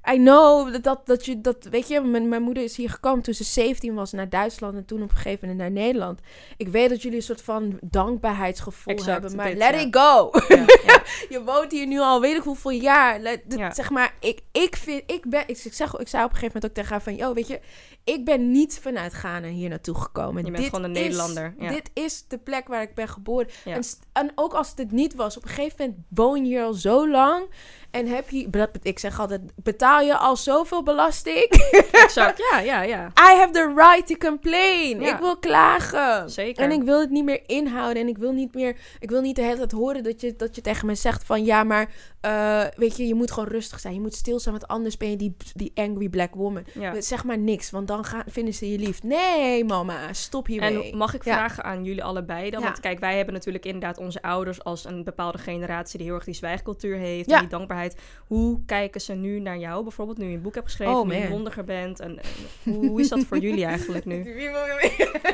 Speaker 2: I know dat, dat, dat je dat, weet je, mijn, mijn moeder is hier gekomen toen ze 17 was naar Duitsland en toen op een gegeven moment naar Nederland. Ik weet dat jullie een soort van dankbaarheidsgevoel
Speaker 3: Exact,
Speaker 2: hebben, maar
Speaker 3: dit,
Speaker 2: let
Speaker 3: ja.
Speaker 2: it go.
Speaker 3: Ja, ja.
Speaker 2: je woont hier nu al weet ik hoeveel jaar. Let- dit-
Speaker 3: Ja.
Speaker 2: Zeg maar, ik, ik vind, ik ben, ik, ik, zeg, ik zei op een gegeven moment ook tegen haar van, yo, weet je, ik ben niet vanuit Ghana hier naartoe gekomen.
Speaker 3: Je bent
Speaker 2: Dit
Speaker 3: gewoon een Nederlander.
Speaker 2: Dit is de plek waar ik ben geboren. En, en ook als het het niet was, op een gegeven moment woon je hier al zo lang en heb je, ik zeg altijd, betaal je al zoveel belasting?
Speaker 3: Exact, ja, ja, ja.
Speaker 2: I have the right to complain.
Speaker 3: Ja.
Speaker 2: Ik wil klagen.
Speaker 3: Zeker.
Speaker 2: En ik wil het niet meer inhouden. En ik wil niet meer. Ik wil niet de hele tijd horen dat je, dat je tegen me zegt van ja, maar eh, weet je, je moet gewoon rustig zijn. Je moet stil zijn, want anders ben je die, die angry black woman.
Speaker 3: Ja.
Speaker 2: Zeg maar niks, want dan gaan, vinden ze je lief. Nee, mama, stop hiermee.
Speaker 3: En mag ik
Speaker 2: Ja.
Speaker 3: vragen aan jullie allebei dan?
Speaker 2: Ja.
Speaker 3: Want kijk, wij hebben natuurlijk inderdaad onze ouders als een bepaalde generatie die heel erg die zwijgcultuur heeft
Speaker 2: Ja.
Speaker 3: en die dankbaarheid. Hoe kijken ze nu naar jou bijvoorbeeld, nu je een boek hebt geschreven,
Speaker 2: Oh,
Speaker 3: nu je mondiger bent? En, en hoe, hoe is dat voor jullie eigenlijk nu?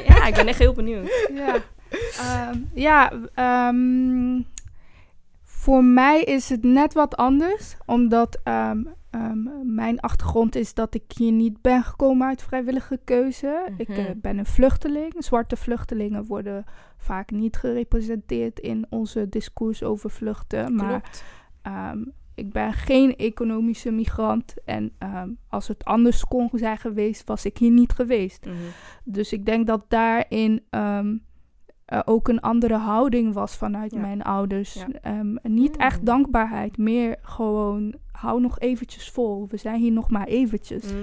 Speaker 3: Ja, ik ben echt heel benieuwd.
Speaker 4: Ja, Ehm, ja ehm, voor mij is het net wat anders. Omdat ehm, ehm, mijn achtergrond is dat ik hier niet ben gekomen uit vrijwillige keuze. Ik eh,
Speaker 2: Mhm.
Speaker 4: ben een vluchteling. Zwarte vluchtelingen worden vaak niet gerepresenteerd in onze discours over vluchten. Maar. Ehm, ik ben geen economische migrant. En als het anders kon zijn geweest, was ik hier niet geweest.
Speaker 3: Mhm.
Speaker 4: Dus ik denk dat daarin er ook een andere houding was vanuit
Speaker 3: Ja.
Speaker 4: mijn ouders.
Speaker 3: Ja.
Speaker 4: Ehm, niet
Speaker 2: Mm.
Speaker 4: echt dankbaarheid, meer gewoon hou nog eventjes vol. We zijn hier nog maar eventjes.
Speaker 3: Mm.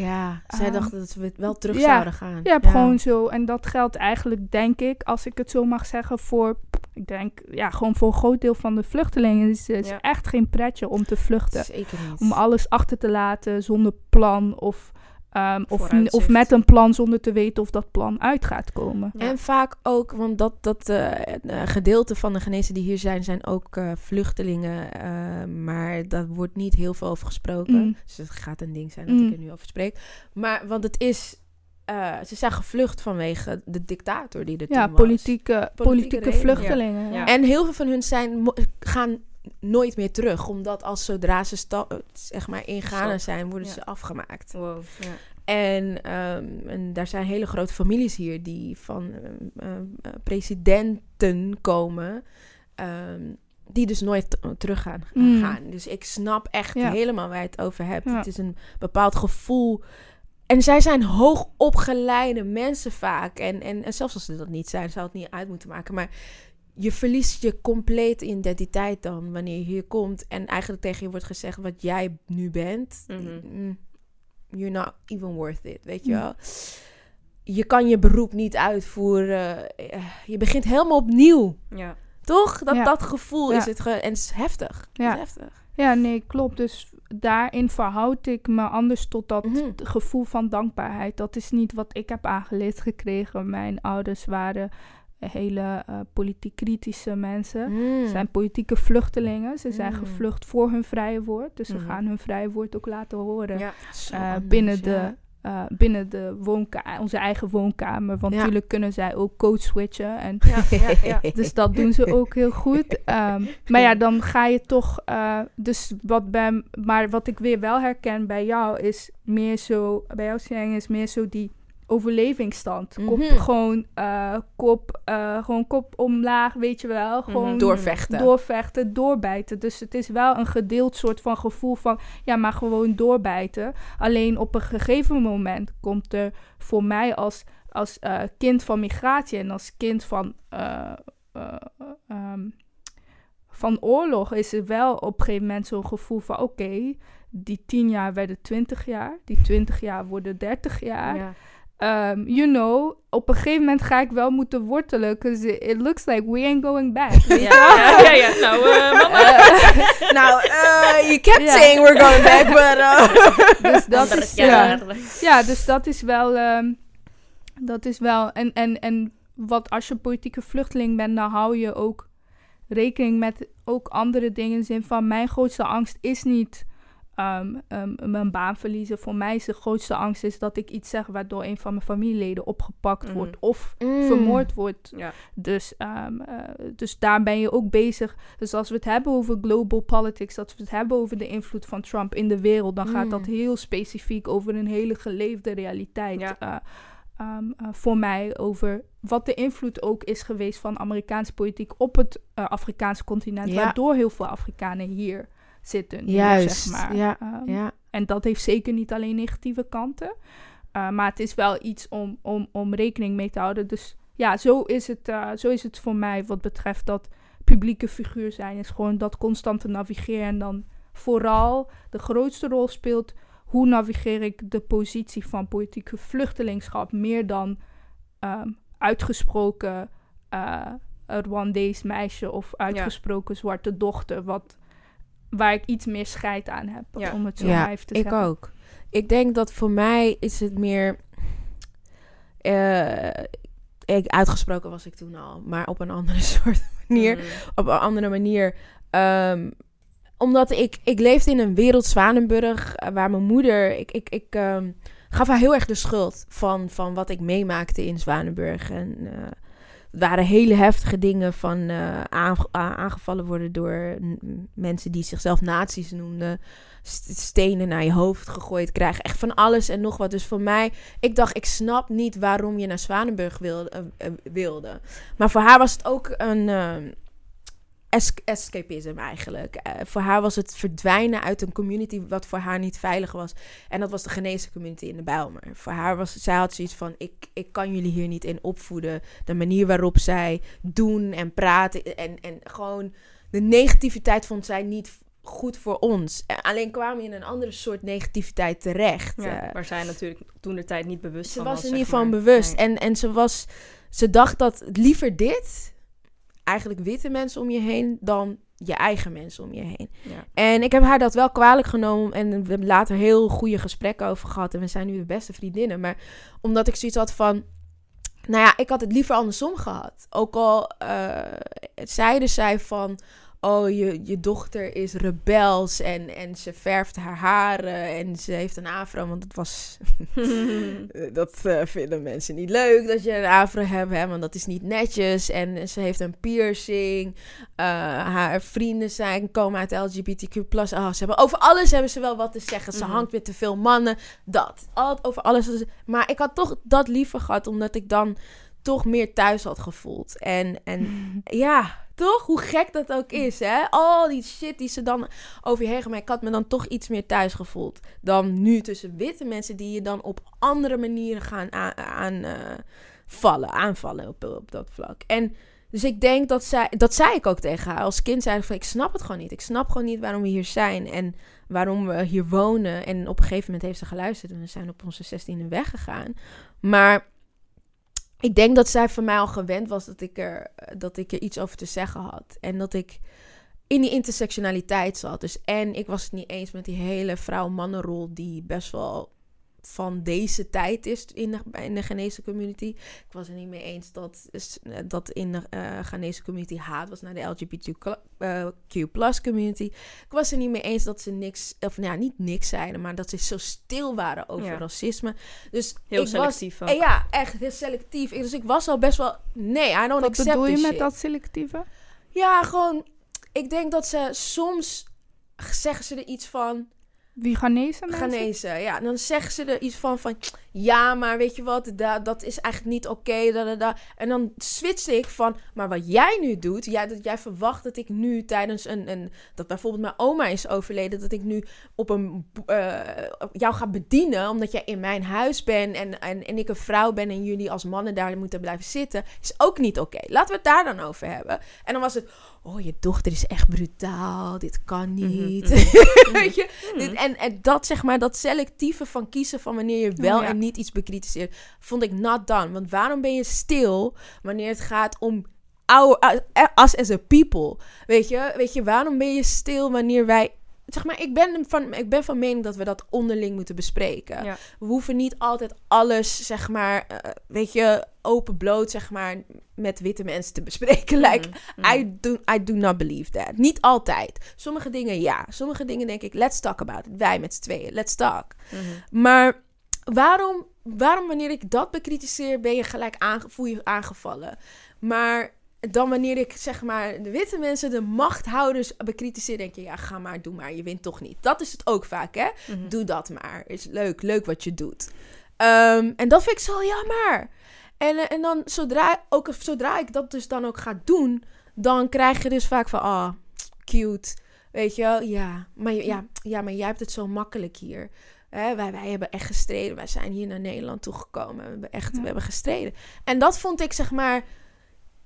Speaker 2: Ja, zij
Speaker 4: Ehm,
Speaker 2: dachten dat we wel terug
Speaker 4: ja.
Speaker 2: zouden gaan.
Speaker 4: Hebt gewoon zo, en dat geldt eigenlijk, denk ik, als ik het zo mag zeggen, voor, ik denk, ja, gewoon voor een groot deel van de vluchtelingen. Het is, het
Speaker 3: Ja.
Speaker 4: echt geen pretje om te vluchten.
Speaker 2: Zeker niet.
Speaker 4: Om alles achter te laten zonder plan of, ehm, of, met een plan zonder te weten of dat plan uit gaat komen.
Speaker 3: Ja.
Speaker 2: En vaak ook, want dat, dat eh, eh, gedeelte van de genezen die hier zijn, zijn ook eh, vluchtelingen. eh, maar daar wordt niet heel veel over gesproken.
Speaker 4: Mm.
Speaker 2: Dus het gaat een ding zijn dat
Speaker 4: Mm.
Speaker 2: ik er nu over spreek. Maar, want het is, eh, ze zijn gevlucht vanwege de dictator die er
Speaker 4: Ja,
Speaker 2: toen was.
Speaker 4: politieke, politieke,
Speaker 2: redenen.
Speaker 4: vluchtelingen.
Speaker 3: Ja.
Speaker 4: Ja.
Speaker 2: En heel veel van hun zijn, gaan nooit meer terug. Omdat als zodra ze sta- zeg maar in Ghana zijn, worden
Speaker 3: Ja.
Speaker 2: ze afgemaakt.
Speaker 3: Wow, ja.
Speaker 2: En, ehm, en daar zijn hele grote families hier die van eh, presidenten komen. ehm, die dus nooit terug gaan,
Speaker 4: Mm.
Speaker 2: gaan. Dus ik snap echt
Speaker 4: Ja.
Speaker 2: helemaal waar je het over hebt. Het is een bepaald gevoel. En zij zijn hoogopgeleide mensen vaak. En, en, en zelfs als ze dat niet zijn, zou het niet uit moeten maken. Maar je verliest je complete identiteit dan wanneer je hier komt. En eigenlijk tegen je wordt gezegd wat jij nu bent.
Speaker 3: Mhm.
Speaker 2: mm, You're not even worth it, weet je
Speaker 4: Mm.
Speaker 2: wel. Je kan je beroep niet uitvoeren. Eh, Je begint helemaal opnieuw.
Speaker 3: ja.
Speaker 2: Toch? Dat,
Speaker 4: Ja.
Speaker 2: dat gevoel
Speaker 4: Ja.
Speaker 2: is het. Ge en het is heftig.
Speaker 4: Ja.
Speaker 2: is heftig.
Speaker 4: Ja, nee, klopt. Dus daarin verhoud ik me anders tot dat
Speaker 2: Mhm.
Speaker 4: gevoel van dankbaarheid. Dat is niet wat ik heb aangeleerd gekregen. Mijn ouders waren hele eh, politiek kritische mensen.
Speaker 2: Mm.
Speaker 4: Ze zijn politieke vluchtelingen. Ze zijn
Speaker 2: Mm.
Speaker 4: gevlucht voor hun vrije woord. Dus ze
Speaker 3: Mhm.
Speaker 4: gaan hun vrije woord ook laten horen.
Speaker 3: ja.
Speaker 4: Eh, binnen,
Speaker 2: ja.
Speaker 4: de, eh, binnen de woonkamer, onze eigen woonkamer. Want
Speaker 2: Ja.
Speaker 4: natuurlijk kunnen zij ook code switchen. En
Speaker 3: Ja, ja, ja.
Speaker 4: dus dat doen ze ook heel goed. Ehm, maar ja, dan ga je toch. dus wat bij, maar wat ik weer wel herken bij jou is meer zo. Bij jou Sieng, is meer zo die overlevingsstand. Kop,
Speaker 2: Mhm.
Speaker 4: gewoon, eh, kop, eh, gewoon kop omlaag, weet je wel. Gewoon
Speaker 3: Mhm.
Speaker 2: Doorvechten.
Speaker 4: doorvechten, doorbijten. Dus het is wel een gedeeld soort van gevoel van, ja, maar gewoon doorbijten. Alleen op een gegeven moment komt er voor mij als, als eh, kind van migratie en als kind van, eh, eh, ehm, van oorlog, is er wel op een gegeven moment zo'n gevoel van, oké, die tien jaar werden twintig jaar, die twintig jaar worden dertig jaar.
Speaker 3: Ja.
Speaker 4: Um, you know, op een gegeven moment ga ik wel moeten wortelen, because it, it looks like we ain't going back.
Speaker 3: Ja, ja, ja, ja. Nou, eh, mama.
Speaker 2: nou, eh, you kept
Speaker 4: Ja.
Speaker 2: saying we're going back, but... uh,
Speaker 4: Dus dat is, ja,
Speaker 3: jaar.
Speaker 4: ja, dus dat is wel, ehm, dat is wel, en, en, en wat als je politieke vluchteling bent, dan hou je ook rekening met ook andere dingen. In de zin van, mijn grootste angst is niet ehm, ehm, mijn baan verliezen. Voor mij is de grootste angst is dat ik iets zeg waardoor een van mijn familieleden opgepakt
Speaker 3: Mhm.
Speaker 4: wordt of
Speaker 2: Mm.
Speaker 4: vermoord wordt.
Speaker 3: Ja.
Speaker 4: Dus, ehm, eh, dus daar ben je ook bezig. Dus als we het hebben over global politics, als we het hebben over de invloed van Trump in de wereld, dan gaat dat
Speaker 2: Mm.
Speaker 4: heel specifiek over een hele geleefde realiteit.
Speaker 3: Ja.
Speaker 4: eh, ehm, eh, voor mij over wat de invloed ook is geweest van Amerikaanse politiek op het Afrikaanse continent,
Speaker 2: Ja.
Speaker 4: waardoor heel veel Afrikanen hier zitten. nu,
Speaker 2: Juist,
Speaker 4: zeg maar.
Speaker 2: ja,
Speaker 4: Ehm,
Speaker 2: Ja.
Speaker 4: en dat heeft zeker niet alleen negatieve kanten. Uh, maar het is wel iets om, om, om rekening mee te houden. Dus ja, zo is, het, uh, zo is het voor mij wat betreft dat publieke figuur zijn. Is gewoon dat constante navigeren. En dan vooral de grootste rol speelt... hoe navigeer ik de positie van politieke vluchtelingschap... meer dan um, uitgesproken uh, Rwandees meisje... of uitgesproken ja. zwarte dochter... Wat, waar ik iets meer scheid aan heb, ja. om het zo
Speaker 2: ja,
Speaker 4: te
Speaker 2: ik
Speaker 4: zeggen.
Speaker 2: ook. Ik denk dat voor mij is het meer... Uh, ik, uitgesproken was ik toen al, maar op een andere soort manier. Mm. Op een andere manier. Um, omdat ik, ik leefde in een wereld Zwanenburg, uh, waar mijn moeder... Ik, ik, ik um, gaf haar heel erg de schuld van, van wat ik meemaakte in Zwanenburg. En uh, het waren hele heftige dingen van uh, aangevallen worden door mensen die zichzelf nazi's noemden. Stenen naar je hoofd gegooid krijgen. Echt van alles en nog wat. Dus voor mij, ik dacht, ik snap niet waarom je naar Zwanenburg wilde. Uh, wilde. Maar voor haar was het ook een escapism eigenlijk. Uh, voor haar was het verdwijnen uit een community wat voor haar niet veilig was. En dat was de Genezen community in de Bijlmer. Voor haar was, zij had zoiets van, ik, ik kan jullie hier niet in opvoeden. De manier waarop zij doen en praten en, en gewoon de negativiteit vond zij niet goed voor ons. Alleen kwamen we in een andere soort negativiteit terecht.
Speaker 3: Ja, uh, waar zij natuurlijk toen de tijd niet bewust
Speaker 2: ze
Speaker 3: van
Speaker 2: was.
Speaker 3: was
Speaker 2: er niet van bewust.
Speaker 3: Nee.
Speaker 2: En, en ze was... Ze dacht dat liever dit... Eigenlijk witte mensen om je heen... dan je eigen mensen om je heen.
Speaker 3: Ja.
Speaker 2: En ik heb haar dat wel kwalijk genomen. En we hebben later heel goede gesprekken over gehad. En we zijn nu de beste vriendinnen. Maar omdat ik zoiets had van... Nou ja, ik had het liever andersom gehad. Ook al uh, zeiden zij van oh, je, je dochter is rebels en, en ze verft haar haren en ze heeft een afro, want het was... dat uh, vinden mensen niet leuk dat je een afro hebt, hè, want dat is niet netjes. En ze heeft een piercing. Uh, haar vrienden zijn, komen uit LGBTQ+. Oh, ze hebben, over alles hebben ze wel wat te zeggen. Ze mm -hmm. hangt met te veel mannen. Dat. Al, over alles. Maar ik had toch dat liever gehad, omdat ik dan toch meer thuis had gevoeld. En, en ja, toch? Hoe gek dat ook is, hè? Al die shit die ze dan over je heen gaan. Maar ik had me dan toch iets meer thuis gevoeld. Dan nu tussen witte mensen die je dan op andere manieren gaan aan, aan uh, vallen, aanvallen op, op dat vlak. En dus ik denk dat zij, dat zei ik ook tegen haar. Als kind zei ik van, ik snap het gewoon niet. Ik snap gewoon niet waarom we hier zijn en waarom we hier wonen. En op een gegeven moment heeft ze geluisterd en we zijn op onze zestiende weggegaan. Maar ik denk dat zij van mij al gewend was dat ik, er, dat ik er iets over te zeggen had. En dat ik in die intersectionaliteit zat. Dus en ik was het niet eens met die hele vrouw-mannenrol die best wel van deze tijd is in de, in de Ghanese community. Ik was het niet mee eens dat, dat in de uh, Ghanese community haat was naar de LGBTQ plus community. Ik was er niet mee eens dat ze niks, of nou ja, niet niks zeiden, maar dat ze zo stil waren over ja. racisme. Dus
Speaker 3: heel
Speaker 2: ik
Speaker 3: selectief
Speaker 2: was, Ja, echt heel selectief. Dus ik was al best wel, nee, I don't
Speaker 4: Wat
Speaker 2: accept
Speaker 4: bedoel je met
Speaker 2: shit.
Speaker 4: dat selectieve?
Speaker 2: Ja, gewoon, ik denk dat ze soms zeggen ze er iets van...
Speaker 4: Wie Ghanese mensen?
Speaker 2: Ghanese, ja. En dan zeggen ze er iets van, van ja, maar weet je wat, da, dat is eigenlijk niet oké. Okay. En dan switchte ik van, maar wat jij nu doet, jij, dat jij verwacht dat ik nu tijdens een, een, dat bijvoorbeeld mijn oma is overleden, dat ik nu op een, uh, jou ga bedienen, omdat jij in mijn huis bent en, en, en ik een vrouw ben en jullie als mannen daar moeten blijven zitten, is ook niet oké. Okay. Laten we het daar dan over hebben. En dan was het, oh, je dochter is echt brutaal, dit kan niet. Mm -hmm. weet je? Mm -hmm. dit, en, en dat, zeg maar, dat selectieve van kiezen van wanneer je wel ja. en niet iets bekritiseert, vond ik not done. Want waarom ben je stil wanneer het gaat om our, us as a people? Weet je, weet je, waarom ben je stil wanneer wij zeg maar, ik ben, van, ik ben van mening dat we dat onderling moeten bespreken.
Speaker 3: Ja.
Speaker 2: We hoeven niet altijd alles, zeg maar, eh, weet je, open bloot, zeg maar, met witte mensen te bespreken. Like,
Speaker 3: Mhm.
Speaker 2: I, do, I do not believe that. Niet altijd. Sommige dingen ja. Sommige dingen denk ik, let's talk about it. Wij met z'n tweeën, let's talk.
Speaker 3: Mhm.
Speaker 2: Maar waarom, waarom wanneer ik dat bekritiseer, ben je gelijk aange, voel je aangevallen? Maar dan wanneer ik zeg maar de witte mensen, de machthouders bekritiseer, denk je, ja, ga maar, doe maar, je wint toch niet. Dat is het ook vaak, hè?
Speaker 3: Mhm.
Speaker 2: Doe dat maar. Is leuk, leuk wat je doet. Ehm, en dat vind ik zo jammer. En, eh, en dan zodra, ook, zodra ik dat dus dan ook ga doen, dan krijg je dus vaak van, ah, cute. Weet je wel? Ja, maar, ja, ja, maar jij hebt het zo makkelijk hier. Hè, wij, wij hebben echt gestreden. Wij zijn hier naar Nederland toegekomen. We hebben echt
Speaker 4: Ja.
Speaker 2: we hebben gestreden. En dat vond ik, zeg maar...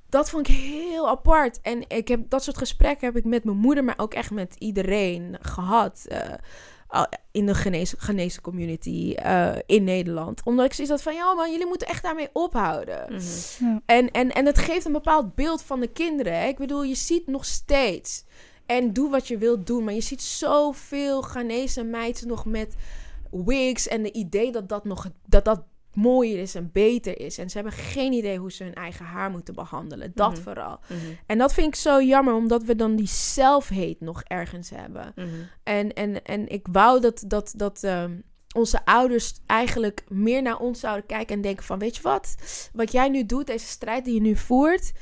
Speaker 2: Dat vond ik heel apart. En ik heb dat soort gesprekken heb ik met mijn moeder, maar ook echt met iedereen gehad. eh, in de genezen community eh, in Nederland. Omdat ik zoiets had van, ja man, jullie moeten echt daarmee ophouden.
Speaker 3: Mhm.
Speaker 4: Ja.
Speaker 2: En, en, en het geeft een bepaald beeld van de kinderen. Hè? Ik bedoel, je ziet nog steeds. En doe wat je wilt doen. Maar je ziet zoveel Ghanese meiden nog met wigs. En de idee dat dat nog dat dat mooier is en beter is. En ze hebben geen idee hoe ze hun eigen haar moeten behandelen. Dat
Speaker 3: Mhm.
Speaker 2: vooral.
Speaker 3: Mhm.
Speaker 2: En dat vind ik zo jammer, omdat we dan die self-hate nog ergens hebben.
Speaker 3: Mhm.
Speaker 2: En, en, en ik wou dat, dat, dat ehm, onze ouders eigenlijk meer naar ons zouden kijken en denken van... Weet je wat? Wat jij nu doet, deze strijd die je nu voert...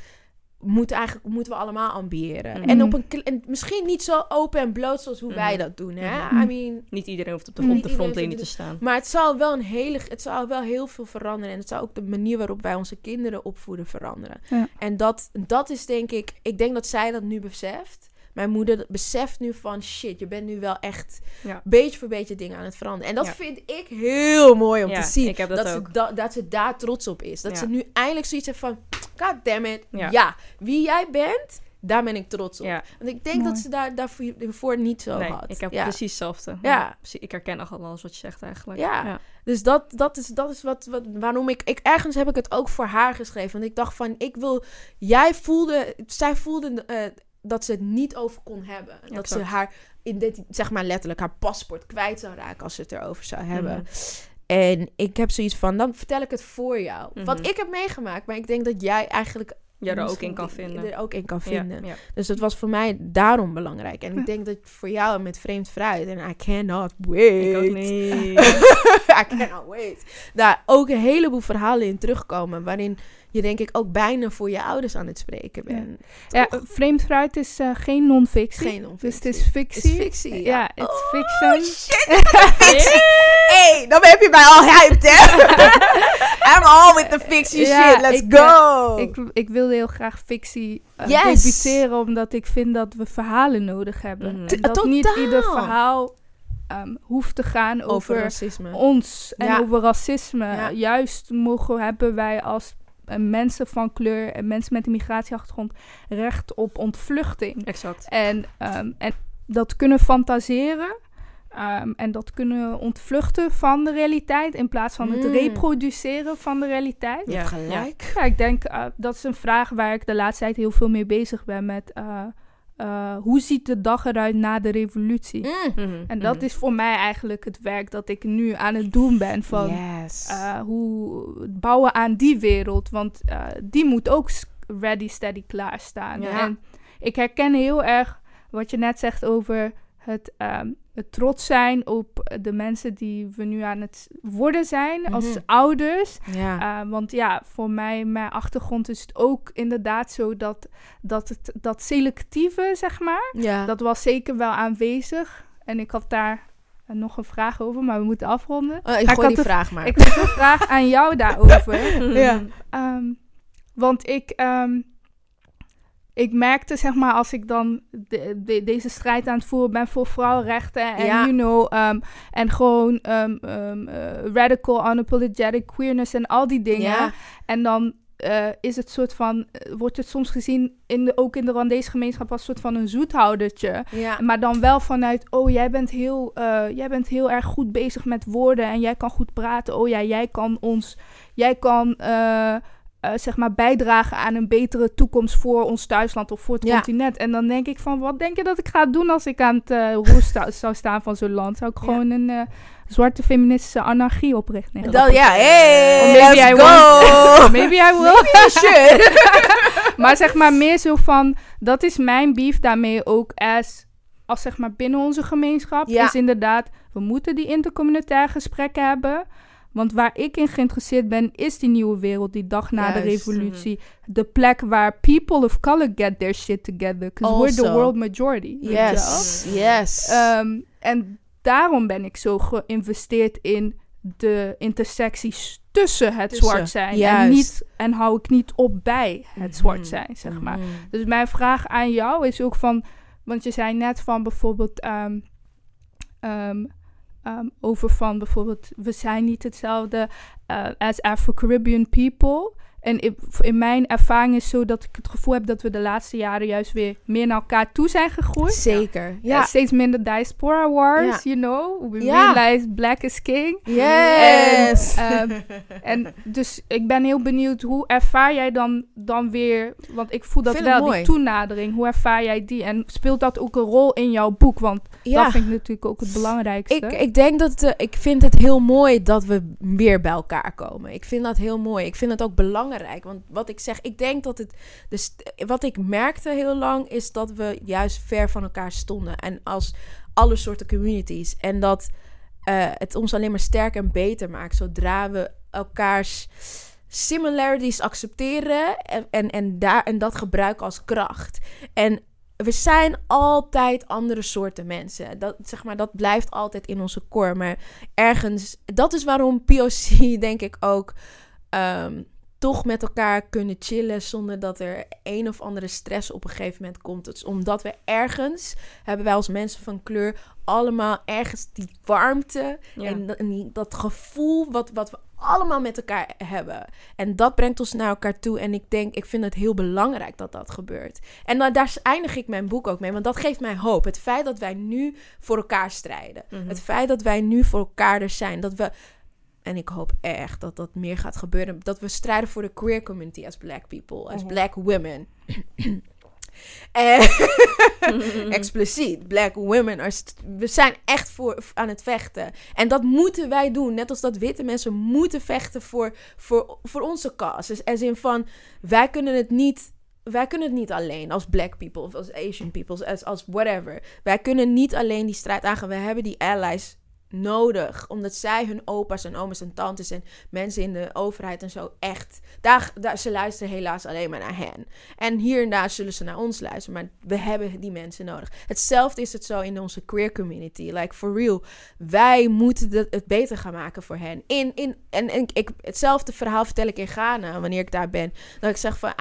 Speaker 2: Moet eigenlijk, moeten we allemaal ambiëren.
Speaker 3: Mhm.
Speaker 2: En, op een, en misschien niet zo open en bloot zoals hoe wij
Speaker 3: Mhm.
Speaker 2: dat doen. Hè?
Speaker 4: Mhm.
Speaker 2: I mean,
Speaker 3: Niet iedereen hoeft op de, op de frontlinie te staan.
Speaker 2: maar het zal wel een hele, het zal wel heel veel veranderen. En het zal ook de manier waarop wij onze kinderen opvoeden veranderen.
Speaker 4: Ja.
Speaker 2: En dat, dat is denk ik, ik denk dat zij dat nu beseft. Mijn moeder beseft nu van shit, je bent nu wel echt
Speaker 3: Ja.
Speaker 2: beetje voor beetje dingen aan het veranderen. En dat
Speaker 3: Ja.
Speaker 2: vind ik heel mooi om
Speaker 3: Ja,
Speaker 2: te zien.
Speaker 3: ik heb dat
Speaker 2: ze
Speaker 3: ook.
Speaker 2: da- dat ze daar trots op is. Dat ze nu eindelijk zoiets heeft van, god damn it,
Speaker 3: Ja.
Speaker 2: wie jij bent, daar ben ik trots op.
Speaker 3: Ja.
Speaker 2: Want ik denk
Speaker 4: Mooi.
Speaker 2: dat ze daar daarvoor niet zo
Speaker 3: Nee,
Speaker 2: had.
Speaker 3: ik heb
Speaker 2: ja.
Speaker 3: precies hetzelfde.
Speaker 2: Ja.
Speaker 3: Ik herken nog alles wat je zegt eigenlijk.
Speaker 2: Ja. Dus dat, dat is, dat is wat, wat, waarom ik, ik... Ergens heb ik het ook voor haar geschreven. Want ik dacht van, ik wil... Jij voelde... Zij voelde eh, dat ze het niet over kon hebben. Dat ze haar, identi- zeg maar letterlijk, haar paspoort kwijt zou raken als ze het erover zou hebben.
Speaker 3: Mhm.
Speaker 2: En ik heb zoiets van, dan vertel ik het voor jou.
Speaker 3: Mhm.
Speaker 2: Wat ik heb meegemaakt, maar ik denk dat jij eigenlijk...
Speaker 3: Je er ook in kan vinden.
Speaker 2: Er ook in kan
Speaker 3: Ja,
Speaker 2: vinden.
Speaker 3: ja.
Speaker 2: Dus dat was voor mij daarom belangrijk. En
Speaker 4: Ja.
Speaker 2: ik denk dat voor jou met vreemd fruit... En I cannot wait.
Speaker 3: Ik ook niet.
Speaker 2: I cannot wait. Daar ook een heleboel verhalen in terugkomen. Waarin je denk ik ook bijna voor je ouders aan het spreken bent.
Speaker 4: Ja,
Speaker 2: Toch?
Speaker 4: vreemd fruit is eh, geen non-fictie.
Speaker 2: Geen non-fictie.
Speaker 4: Dus het is fictie.
Speaker 2: Is fictie, ja. Oh,
Speaker 4: fiction.
Speaker 2: shit, fictie. hey, dan heb je mij al hyped, hè? I'm all with the fiction shit. Let's
Speaker 4: ik,
Speaker 2: go.
Speaker 4: Ik, ik wilde heel graag fictie uh,
Speaker 2: Yes.
Speaker 4: omdat ik vind dat we verhalen nodig hebben.
Speaker 3: Mhm.
Speaker 4: En dat niet ieder verhaal um, hoeft te gaan
Speaker 2: over
Speaker 4: over,
Speaker 2: racisme.
Speaker 4: ons en
Speaker 2: Ja.
Speaker 4: over racisme.
Speaker 2: Ja.
Speaker 4: Juist mogen hebben wij als mensen van kleur en mensen met een migratieachtergrond recht op ontvluchting.
Speaker 3: Exact.
Speaker 4: En, um, en dat kunnen fantaseren. um, en dat kunnen ontvluchten van de realiteit in plaats van het
Speaker 2: Mm.
Speaker 4: reproduceren van de realiteit.
Speaker 3: Ja,
Speaker 2: gelijk.
Speaker 4: Ja, ik denk uh, dat is een vraag waar ik de laatste tijd heel veel mee bezig ben met uh, uh, hoe ziet de dag eruit na de revolutie?
Speaker 2: Mm.
Speaker 3: Mhm,
Speaker 4: En dat
Speaker 3: mhm.
Speaker 4: is voor mij eigenlijk het werk dat ik nu aan het doen ben van
Speaker 2: yes.
Speaker 4: uh, hoe het bouwen aan die wereld, want uh, die moet ook ready, steady, klaarstaan.
Speaker 3: Ja.
Speaker 4: En ik herken heel erg wat je net zegt over het, um, het trots zijn op de mensen die we nu aan het worden zijn als
Speaker 2: Mhm.
Speaker 4: ouders.
Speaker 2: ja.
Speaker 4: Uh, want ja, voor mij, mijn achtergrond is het ook inderdaad zo dat, dat het dat selectieve, zeg maar,
Speaker 2: ja.
Speaker 4: dat was zeker wel aanwezig. En ik had daar uh, nog een vraag over, maar we moeten afronden.
Speaker 2: Oh, ik
Speaker 4: Maar
Speaker 2: gooi
Speaker 4: had
Speaker 2: die
Speaker 4: een-
Speaker 2: vraag maar.
Speaker 4: Ik heb een vraag aan jou daarover.
Speaker 2: ja.
Speaker 4: Ehm, want ik, ehm, ik merkte, zeg maar, als ik dan de, de- deze strijd aan het voeren ben voor vrouwenrechten en,
Speaker 2: Ja.
Speaker 4: you know, ehm, en gewoon ehm, eh, radical, unapologetic queerness en al die dingen.
Speaker 2: Ja.
Speaker 4: En dan eh, is het soort van, eh, wordt het soms gezien, in de, ook in de Rwandese gemeenschap, als een soort van een zoethoudertje.
Speaker 2: Ja.
Speaker 4: Maar dan wel vanuit, oh, jij bent, heel, jij bent heel erg goed bezig met woorden en jij kan goed praten. Oh ja, jij kan ons, jij kan, eh, zeg maar bijdragen aan een betere toekomst voor ons thuisland of voor het
Speaker 2: Ja.
Speaker 4: continent. En dan denk ik van, wat denk je dat ik ga doen als ik aan het roer sta- zou staan van zo'n land? Zou ik
Speaker 2: Ja.
Speaker 4: gewoon een eh, zwarte feministische anarchie oprichten? Nee,
Speaker 2: Dat, ja, hey,
Speaker 4: Or maybe
Speaker 2: let's
Speaker 4: I
Speaker 2: go.
Speaker 4: Maybe I will.
Speaker 2: Maybe
Speaker 4: maar zeg maar meer zo van, dat is mijn beef daarmee ook as, als zeg maar binnen onze gemeenschap.
Speaker 2: Ja.
Speaker 4: Is inderdaad, we moeten die intercommunitaire gesprekken hebben. Want waar ik in geïnteresseerd ben, is die nieuwe wereld, die dag na de
Speaker 2: Juist, mhm.
Speaker 4: revolutie. De plek waar people of color get their shit together. Because we're the world majority.
Speaker 2: Yes, yes.
Speaker 4: Ehm, en daarom ben ik zo geïnvesteerd in de intersecties tussen het
Speaker 2: Tussen,
Speaker 4: zwart zijn. En, niet, en hou ik niet op bij het zwart
Speaker 2: Mhm,
Speaker 4: zijn, zeg maar.
Speaker 2: mhm.
Speaker 4: Dus mijn vraag aan jou is ook van... Want je zei net van bijvoorbeeld... ehm, ehm, ehm, over van bijvoorbeeld... We zijn niet hetzelfde eh, as Afro-Caribbean people. En in, mijn ervaring is zo dat ik het gevoel heb... dat we de laatste jaren juist weer meer naar elkaar toe zijn gegroeid.
Speaker 2: Zeker.
Speaker 4: Ja.
Speaker 2: Ja.
Speaker 4: Steeds minder diaspora wars,
Speaker 2: Ja.
Speaker 4: you know. We
Speaker 2: Ja.
Speaker 4: realize black is king.
Speaker 2: Yes.
Speaker 4: En, ehm, en dus ik ben heel benieuwd, hoe ervaar jij dan, dan weer... Want ik voel dat
Speaker 2: Vind
Speaker 4: wel, die toenadering. Hoe ervaar jij die? En speelt dat ook een rol in jouw boek? Want dat vind ik natuurlijk ook het belangrijkste.
Speaker 2: Ik, ik denk dat eh, ik vind het heel mooi dat we weer bij elkaar komen. Ik vind dat heel mooi. Ik vind het ook belangrijk. Want wat ik zeg, ik denk dat het. Dus wat ik merkte heel lang is dat we juist ver van elkaar stonden. En als alle soorten communities. En dat eh, het ons alleen maar sterker en beter maakt zodra we elkaars similarities accepteren en, en, en, daar, en dat gebruiken als kracht. En we zijn altijd andere soorten mensen. Dat, zeg maar, dat blijft altijd in onze core. Maar ergens, dat is waarom POC, denk ik ook, ehm, toch met elkaar kunnen chillen zonder dat er een of andere stress op een gegeven moment komt. Het is omdat we ergens, hebben wij als mensen van kleur, allemaal ergens die warmte
Speaker 3: Ja.
Speaker 2: en, dat- en die- dat gevoel wat, wat we allemaal met elkaar hebben. En dat brengt ons naar elkaar toe. En ik denk, ik vind het heel belangrijk dat dat gebeurt. En dan, daar eindig ik mijn boek ook mee, want dat geeft mij hoop. Het feit dat wij nu voor elkaar strijden.
Speaker 3: Mhm.
Speaker 2: Het feit dat wij nu voor elkaar er zijn. Dat we, en ik hoop echt dat dat meer gaat gebeuren. Dat we strijden voor de queer community as black people, as
Speaker 3: Mhm.
Speaker 2: black women. en expliciet, black women. Are we zijn echt voor, aan het vechten. En dat moeten wij doen. Net als dat witte mensen moeten vechten voor, voor, voor onze cause. Dus as in van, wij kunnen het niet... Wij kunnen het niet alleen als black people of als Asian people, als, als whatever. Wij kunnen niet alleen die strijd aangaan. We hebben die allies nodig. Omdat zij hun opa's en oma's en tantes en mensen in de overheid en zo echt... Daar, daar, ze luisteren helaas alleen maar naar hen. En hier en daar zullen ze naar ons luisteren. Maar we hebben die mensen nodig. Hetzelfde is het zo in onze queer community. Like, for real. Wij moeten het, beter gaan maken voor hen. In, in, en en ik, hetzelfde verhaal vertel ik in Ghana, wanneer ik daar ben. Dat ik zeg van,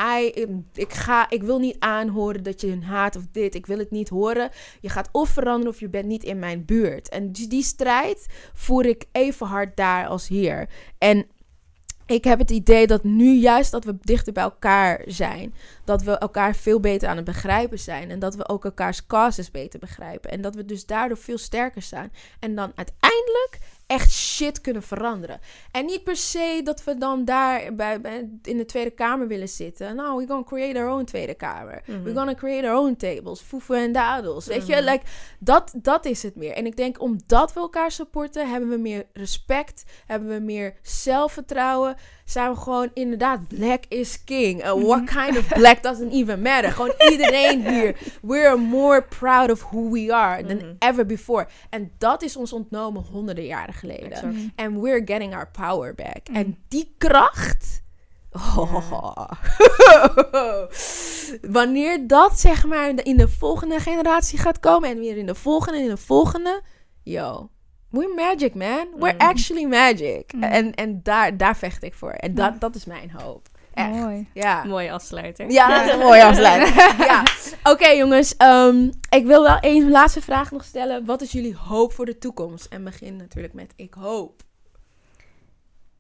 Speaker 2: ik, ga, ik wil niet aanhoren dat je hun haat of dit. Ik wil het niet horen. Je gaat of veranderen of je bent niet in mijn buurt. En die, die strijd voer ik even hard daar als hier. En ik heb het idee dat nu juist dat we dichter bij elkaar zijn, dat we elkaar veel beter aan het begrijpen zijn en dat we ook elkaars causes beter begrijpen en dat we dus daardoor veel sterker staan en dan uiteindelijk echt shit kunnen veranderen. En niet per se dat we dan daar bij, bij- in de Tweede Kamer willen zitten. Nou, we're gonna create our own Tweede Kamer.
Speaker 3: Mhm.
Speaker 2: We're gonna create our own tables. Foefen en dadels. Weet je,
Speaker 3: Mhm.
Speaker 2: like, dat, dat is het meer. En ik denk, omdat we elkaar supporten, hebben we meer respect. Hebben we meer zelfvertrouwen. Zijn we gewoon inderdaad, black is king. Uh, what kind of black doesn't even matter. Gewoon iedereen hier. We're more proud of who we are than
Speaker 3: Mhm.
Speaker 2: ever before. En dat is ons ontnomen honderden jaren geleden.
Speaker 3: Exact.
Speaker 2: And we're getting our power back.
Speaker 4: Mm.
Speaker 2: En die kracht. Oh. Wanneer dat zeg maar in de volgende generatie gaat komen en weer in de volgende en in de volgende. Yo, we're magic man. We're
Speaker 3: Mm.
Speaker 2: actually magic.
Speaker 4: Mm.
Speaker 2: En, en daar, daar vecht ik voor. En dat, dat is mijn hoop. Echt.
Speaker 4: Mooi.
Speaker 2: Ja.
Speaker 3: Mooie afsluiter.
Speaker 2: Ja, dat is een mooie afsluiting. ja. Oké jongens, ehm, ik wil wel één laatste vraag nog stellen. Wat is jullie hoop voor de toekomst? En begin natuurlijk met ik hoop.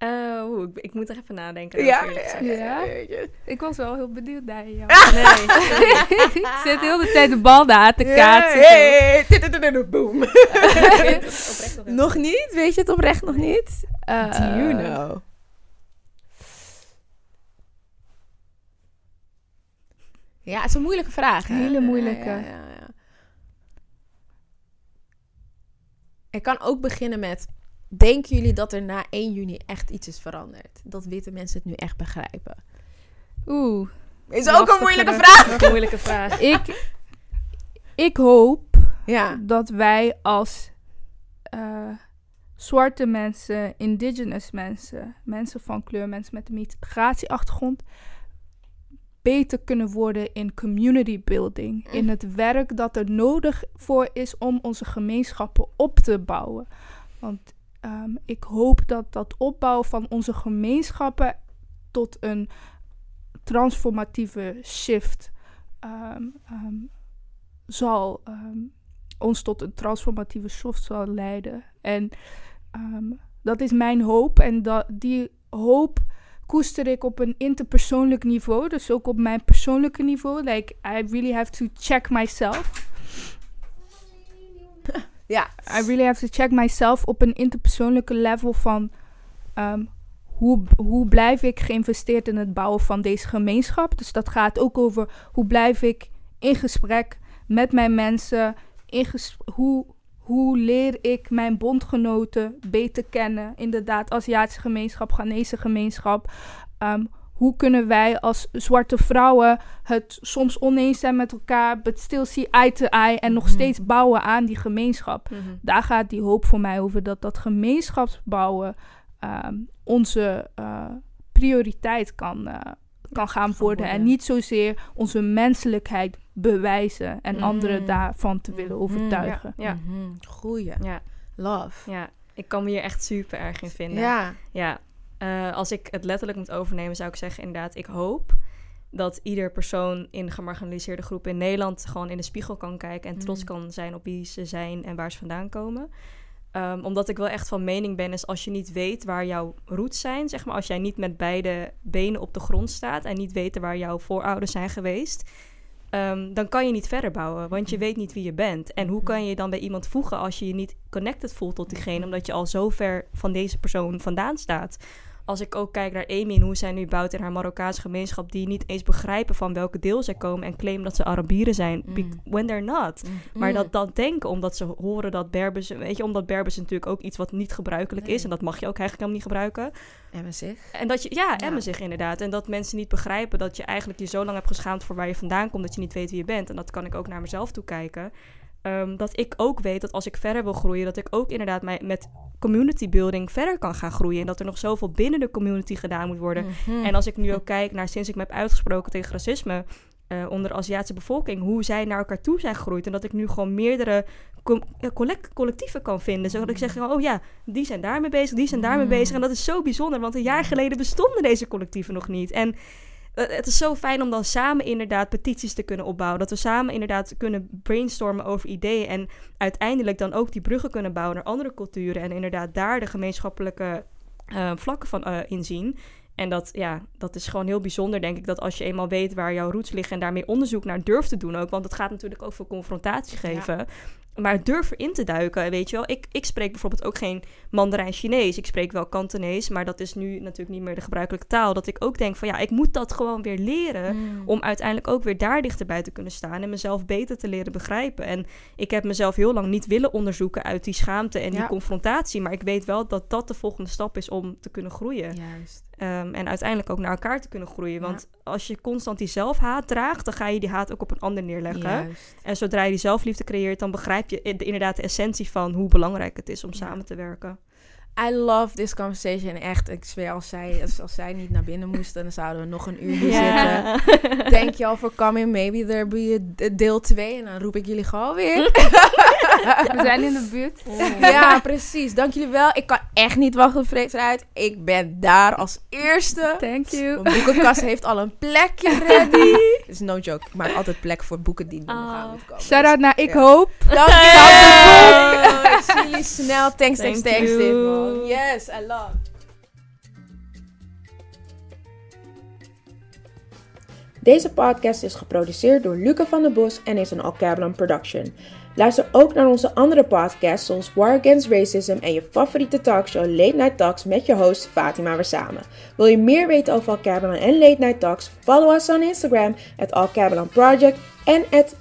Speaker 3: Eh, oeh, ik, ik moet er even nadenken.
Speaker 2: Ja, ja.
Speaker 4: Ik was wel heel benieuwd naar jou.
Speaker 3: Nee.
Speaker 4: ik zit heel de tijd de bal daar te kaatsen.
Speaker 2: Hey, hey, boom.
Speaker 3: Nog
Speaker 2: niet? Weet je het oprecht nog niet?
Speaker 4: Eh,
Speaker 2: Do you know? Ja, het is een moeilijke vraag. hè?
Speaker 4: Hele moeilijke.
Speaker 2: Ja, ja, ja. Ik kan ook beginnen met... Denken jullie dat er na 1 juni echt iets is veranderd? Dat witte mensen het nu echt begrijpen?
Speaker 4: Oeh.
Speaker 2: Is ook een moeilijke vraag.
Speaker 3: Een moeilijke vraag.
Speaker 4: Ik, ik hoop
Speaker 2: Ja.
Speaker 4: dat wij als eh, zwarte mensen, indigenous mensen, mensen van kleur, mensen met een migratieachtergrond, beter kunnen worden in community building. In het werk dat er nodig voor is om onze gemeenschappen op te bouwen. Want ehm, ik hoop dat dat opbouwen van onze gemeenschappen tot een transformatieve shift ehm, ehm, zal ons tot een transformatieve shift zal leiden. En dat is mijn hoop. En dat, die hoop koester ik op een interpersoonlijk niveau. Dus ook op mijn persoonlijke niveau. Like, I really have to check myself.
Speaker 2: Ja.
Speaker 4: I really have to check myself op een interpersoonlijke level van ehm, hoe, hoe blijf ik geïnvesteerd in het bouwen van deze gemeenschap. Dus dat gaat ook over hoe blijf ik in gesprek met mijn mensen. In hoe, hoe leer ik mijn bondgenoten beter kennen. Inderdaad, Aziatische gemeenschap, Ghanese gemeenschap. Ehm, hoe kunnen wij als zwarte vrouwen het soms oneens zijn met elkaar, but still see eye to eye en nog
Speaker 2: Mhm.
Speaker 4: steeds bouwen aan die gemeenschap?
Speaker 3: Mhm.
Speaker 4: Daar gaat die hoop voor mij over dat dat gemeenschapsbouwen ehm, onze eh, prioriteit kan, eh, kan gaan worden. En niet zozeer onze menselijkheid bewijzen en
Speaker 3: Mm.
Speaker 4: anderen daarvan te willen
Speaker 2: Mhm.
Speaker 4: overtuigen.
Speaker 3: Ja.
Speaker 2: Mhm. Goeie.
Speaker 3: Ja.
Speaker 2: Love.
Speaker 3: Ja, ik kan me hier echt super erg in vinden.
Speaker 2: Ja.
Speaker 3: Ja, eh, als ik het letterlijk moet overnemen, zou ik zeggen inderdaad, ik hoop dat ieder persoon in gemarginaliseerde groepen in Nederland gewoon in de spiegel kan kijken en trots
Speaker 2: Mm.
Speaker 3: kan zijn op wie ze zijn en waar ze vandaan komen. Ehm, omdat ik wel echt van mening ben, is als je niet weet waar jouw roots zijn, zeg maar, als jij niet met beide benen op de grond staat en niet weet waar jouw voorouders zijn geweest, ehm, dan kan je niet verder bouwen, want je weet niet wie je bent. En hoe kan je je dan bij iemand voegen als je je niet connected voelt tot diegene, omdat je al zo ver van deze persoon vandaan staat? Als ik ook kijk naar Amy en hoe zij nu bouwt in haar Marokkaanse gemeenschap, die niet eens begrijpen van welke deel zij komen en claimen dat ze Arabieren zijn,
Speaker 2: Mm.
Speaker 3: when they're not. Maar dat dan denken, omdat ze horen dat Berbers, weet je, omdat Berbers natuurlijk ook iets wat niet gebruikelijk is en dat mag je ook eigenlijk helemaal niet gebruiken.
Speaker 2: En we zich.
Speaker 3: En dat je, ja,
Speaker 2: Ja.
Speaker 3: emmen zich inderdaad. En dat mensen niet begrijpen dat je eigenlijk je zo lang hebt geschaamd voor waar je vandaan komt, dat je niet weet wie je bent. En dat kan ik ook naar mezelf toe kijken. Ehm, dat ik ook weet dat als ik verder wil groeien, dat ik ook inderdaad mij met community building verder kan gaan groeien. En dat er nog zoveel binnen de community gedaan moet worden.
Speaker 2: Mhm.
Speaker 3: En als ik nu ook kijk naar sinds ik me heb uitgesproken tegen racisme eh, onder de Aziatische bevolking, hoe zij naar elkaar toe zijn gegroeid. En dat ik nu gewoon meerdere collect- collectieven kan vinden. Zodat ik zeg, oh ja, die zijn daarmee bezig, die zijn daarmee
Speaker 2: Mm.
Speaker 3: bezig. En dat is zo bijzonder, want een jaar geleden bestonden deze collectieven nog niet. En eh, het is zo fijn om dan samen inderdaad petities te kunnen opbouwen. Dat we samen inderdaad kunnen brainstormen over ideeën. En uiteindelijk dan ook die bruggen kunnen bouwen naar andere culturen. En inderdaad daar de gemeenschappelijke eh, vlakken van eh, inzien. En dat, ja, dat is gewoon heel bijzonder, denk ik, dat als je eenmaal weet waar jouw roots liggen en daarmee onderzoek naar durft te doen ook. Want het gaat natuurlijk ook voor confrontatie geven. Maar durf erin te duiken, weet je wel. Ik, ik spreek bijvoorbeeld ook geen Mandarijn Chinees. Ik spreek wel Kantonees, maar dat is nu natuurlijk niet meer de gebruikelijke taal. Dat ik ook denk van ja, ik moet dat gewoon weer leren
Speaker 2: Mm.
Speaker 3: om uiteindelijk ook weer daar dichterbij te kunnen staan en mezelf beter te leren begrijpen. En ik heb mezelf heel lang niet willen onderzoeken uit die schaamte en die confrontatie, maar ik weet wel dat dat de volgende stap is om te kunnen groeien.
Speaker 2: Juist.
Speaker 3: Ehm, en uiteindelijk ook naar elkaar te kunnen groeien. Want als je constant die zelfhaat draagt, dan ga je die haat ook op een ander neerleggen.
Speaker 2: Juist.
Speaker 3: En zodra je die zelfliefde creëert, dan begrijp je inderdaad de essentie van hoe belangrijk het is om
Speaker 2: Ja.
Speaker 3: samen te werken.
Speaker 2: I love this conversation. Echt, ik zweer, als zij, als, als zij niet naar binnen moesten, dan zouden we nog een uur hier zitten. Thank you all for coming. Maybe there be a deel 2 en dan roep ik jullie gewoon weer.
Speaker 4: We zijn in de buurt.
Speaker 2: ja, precies. Dank jullie wel. Ik kan echt niet wachten, vrees eruit. Ik ben daar als eerste.
Speaker 4: Thank you.
Speaker 2: Mijn boekenkast heeft al een plekje ready. Is no joke. Ik maak altijd plek voor boeken die nog
Speaker 3: Oh.
Speaker 2: aan moeten komen.
Speaker 4: Shout out naar Ik
Speaker 2: Ja.
Speaker 4: Hoop.
Speaker 2: Dank je. Ik zie jullie snel. Thanks, thanks,
Speaker 3: Thank
Speaker 2: thanks. Yes, I love. Deze podcast is geproduceerd door Luca van der Bos en is een Alcablon production. Luister ook naar onze andere podcasts zoals War Against Racism en je favoriete talkshow Late Night Talks met je host Fatima Weersamen. Wil je meer weten over Alcablon en Late Night Talks? Follow us on Instagram at Alcablon Project en at.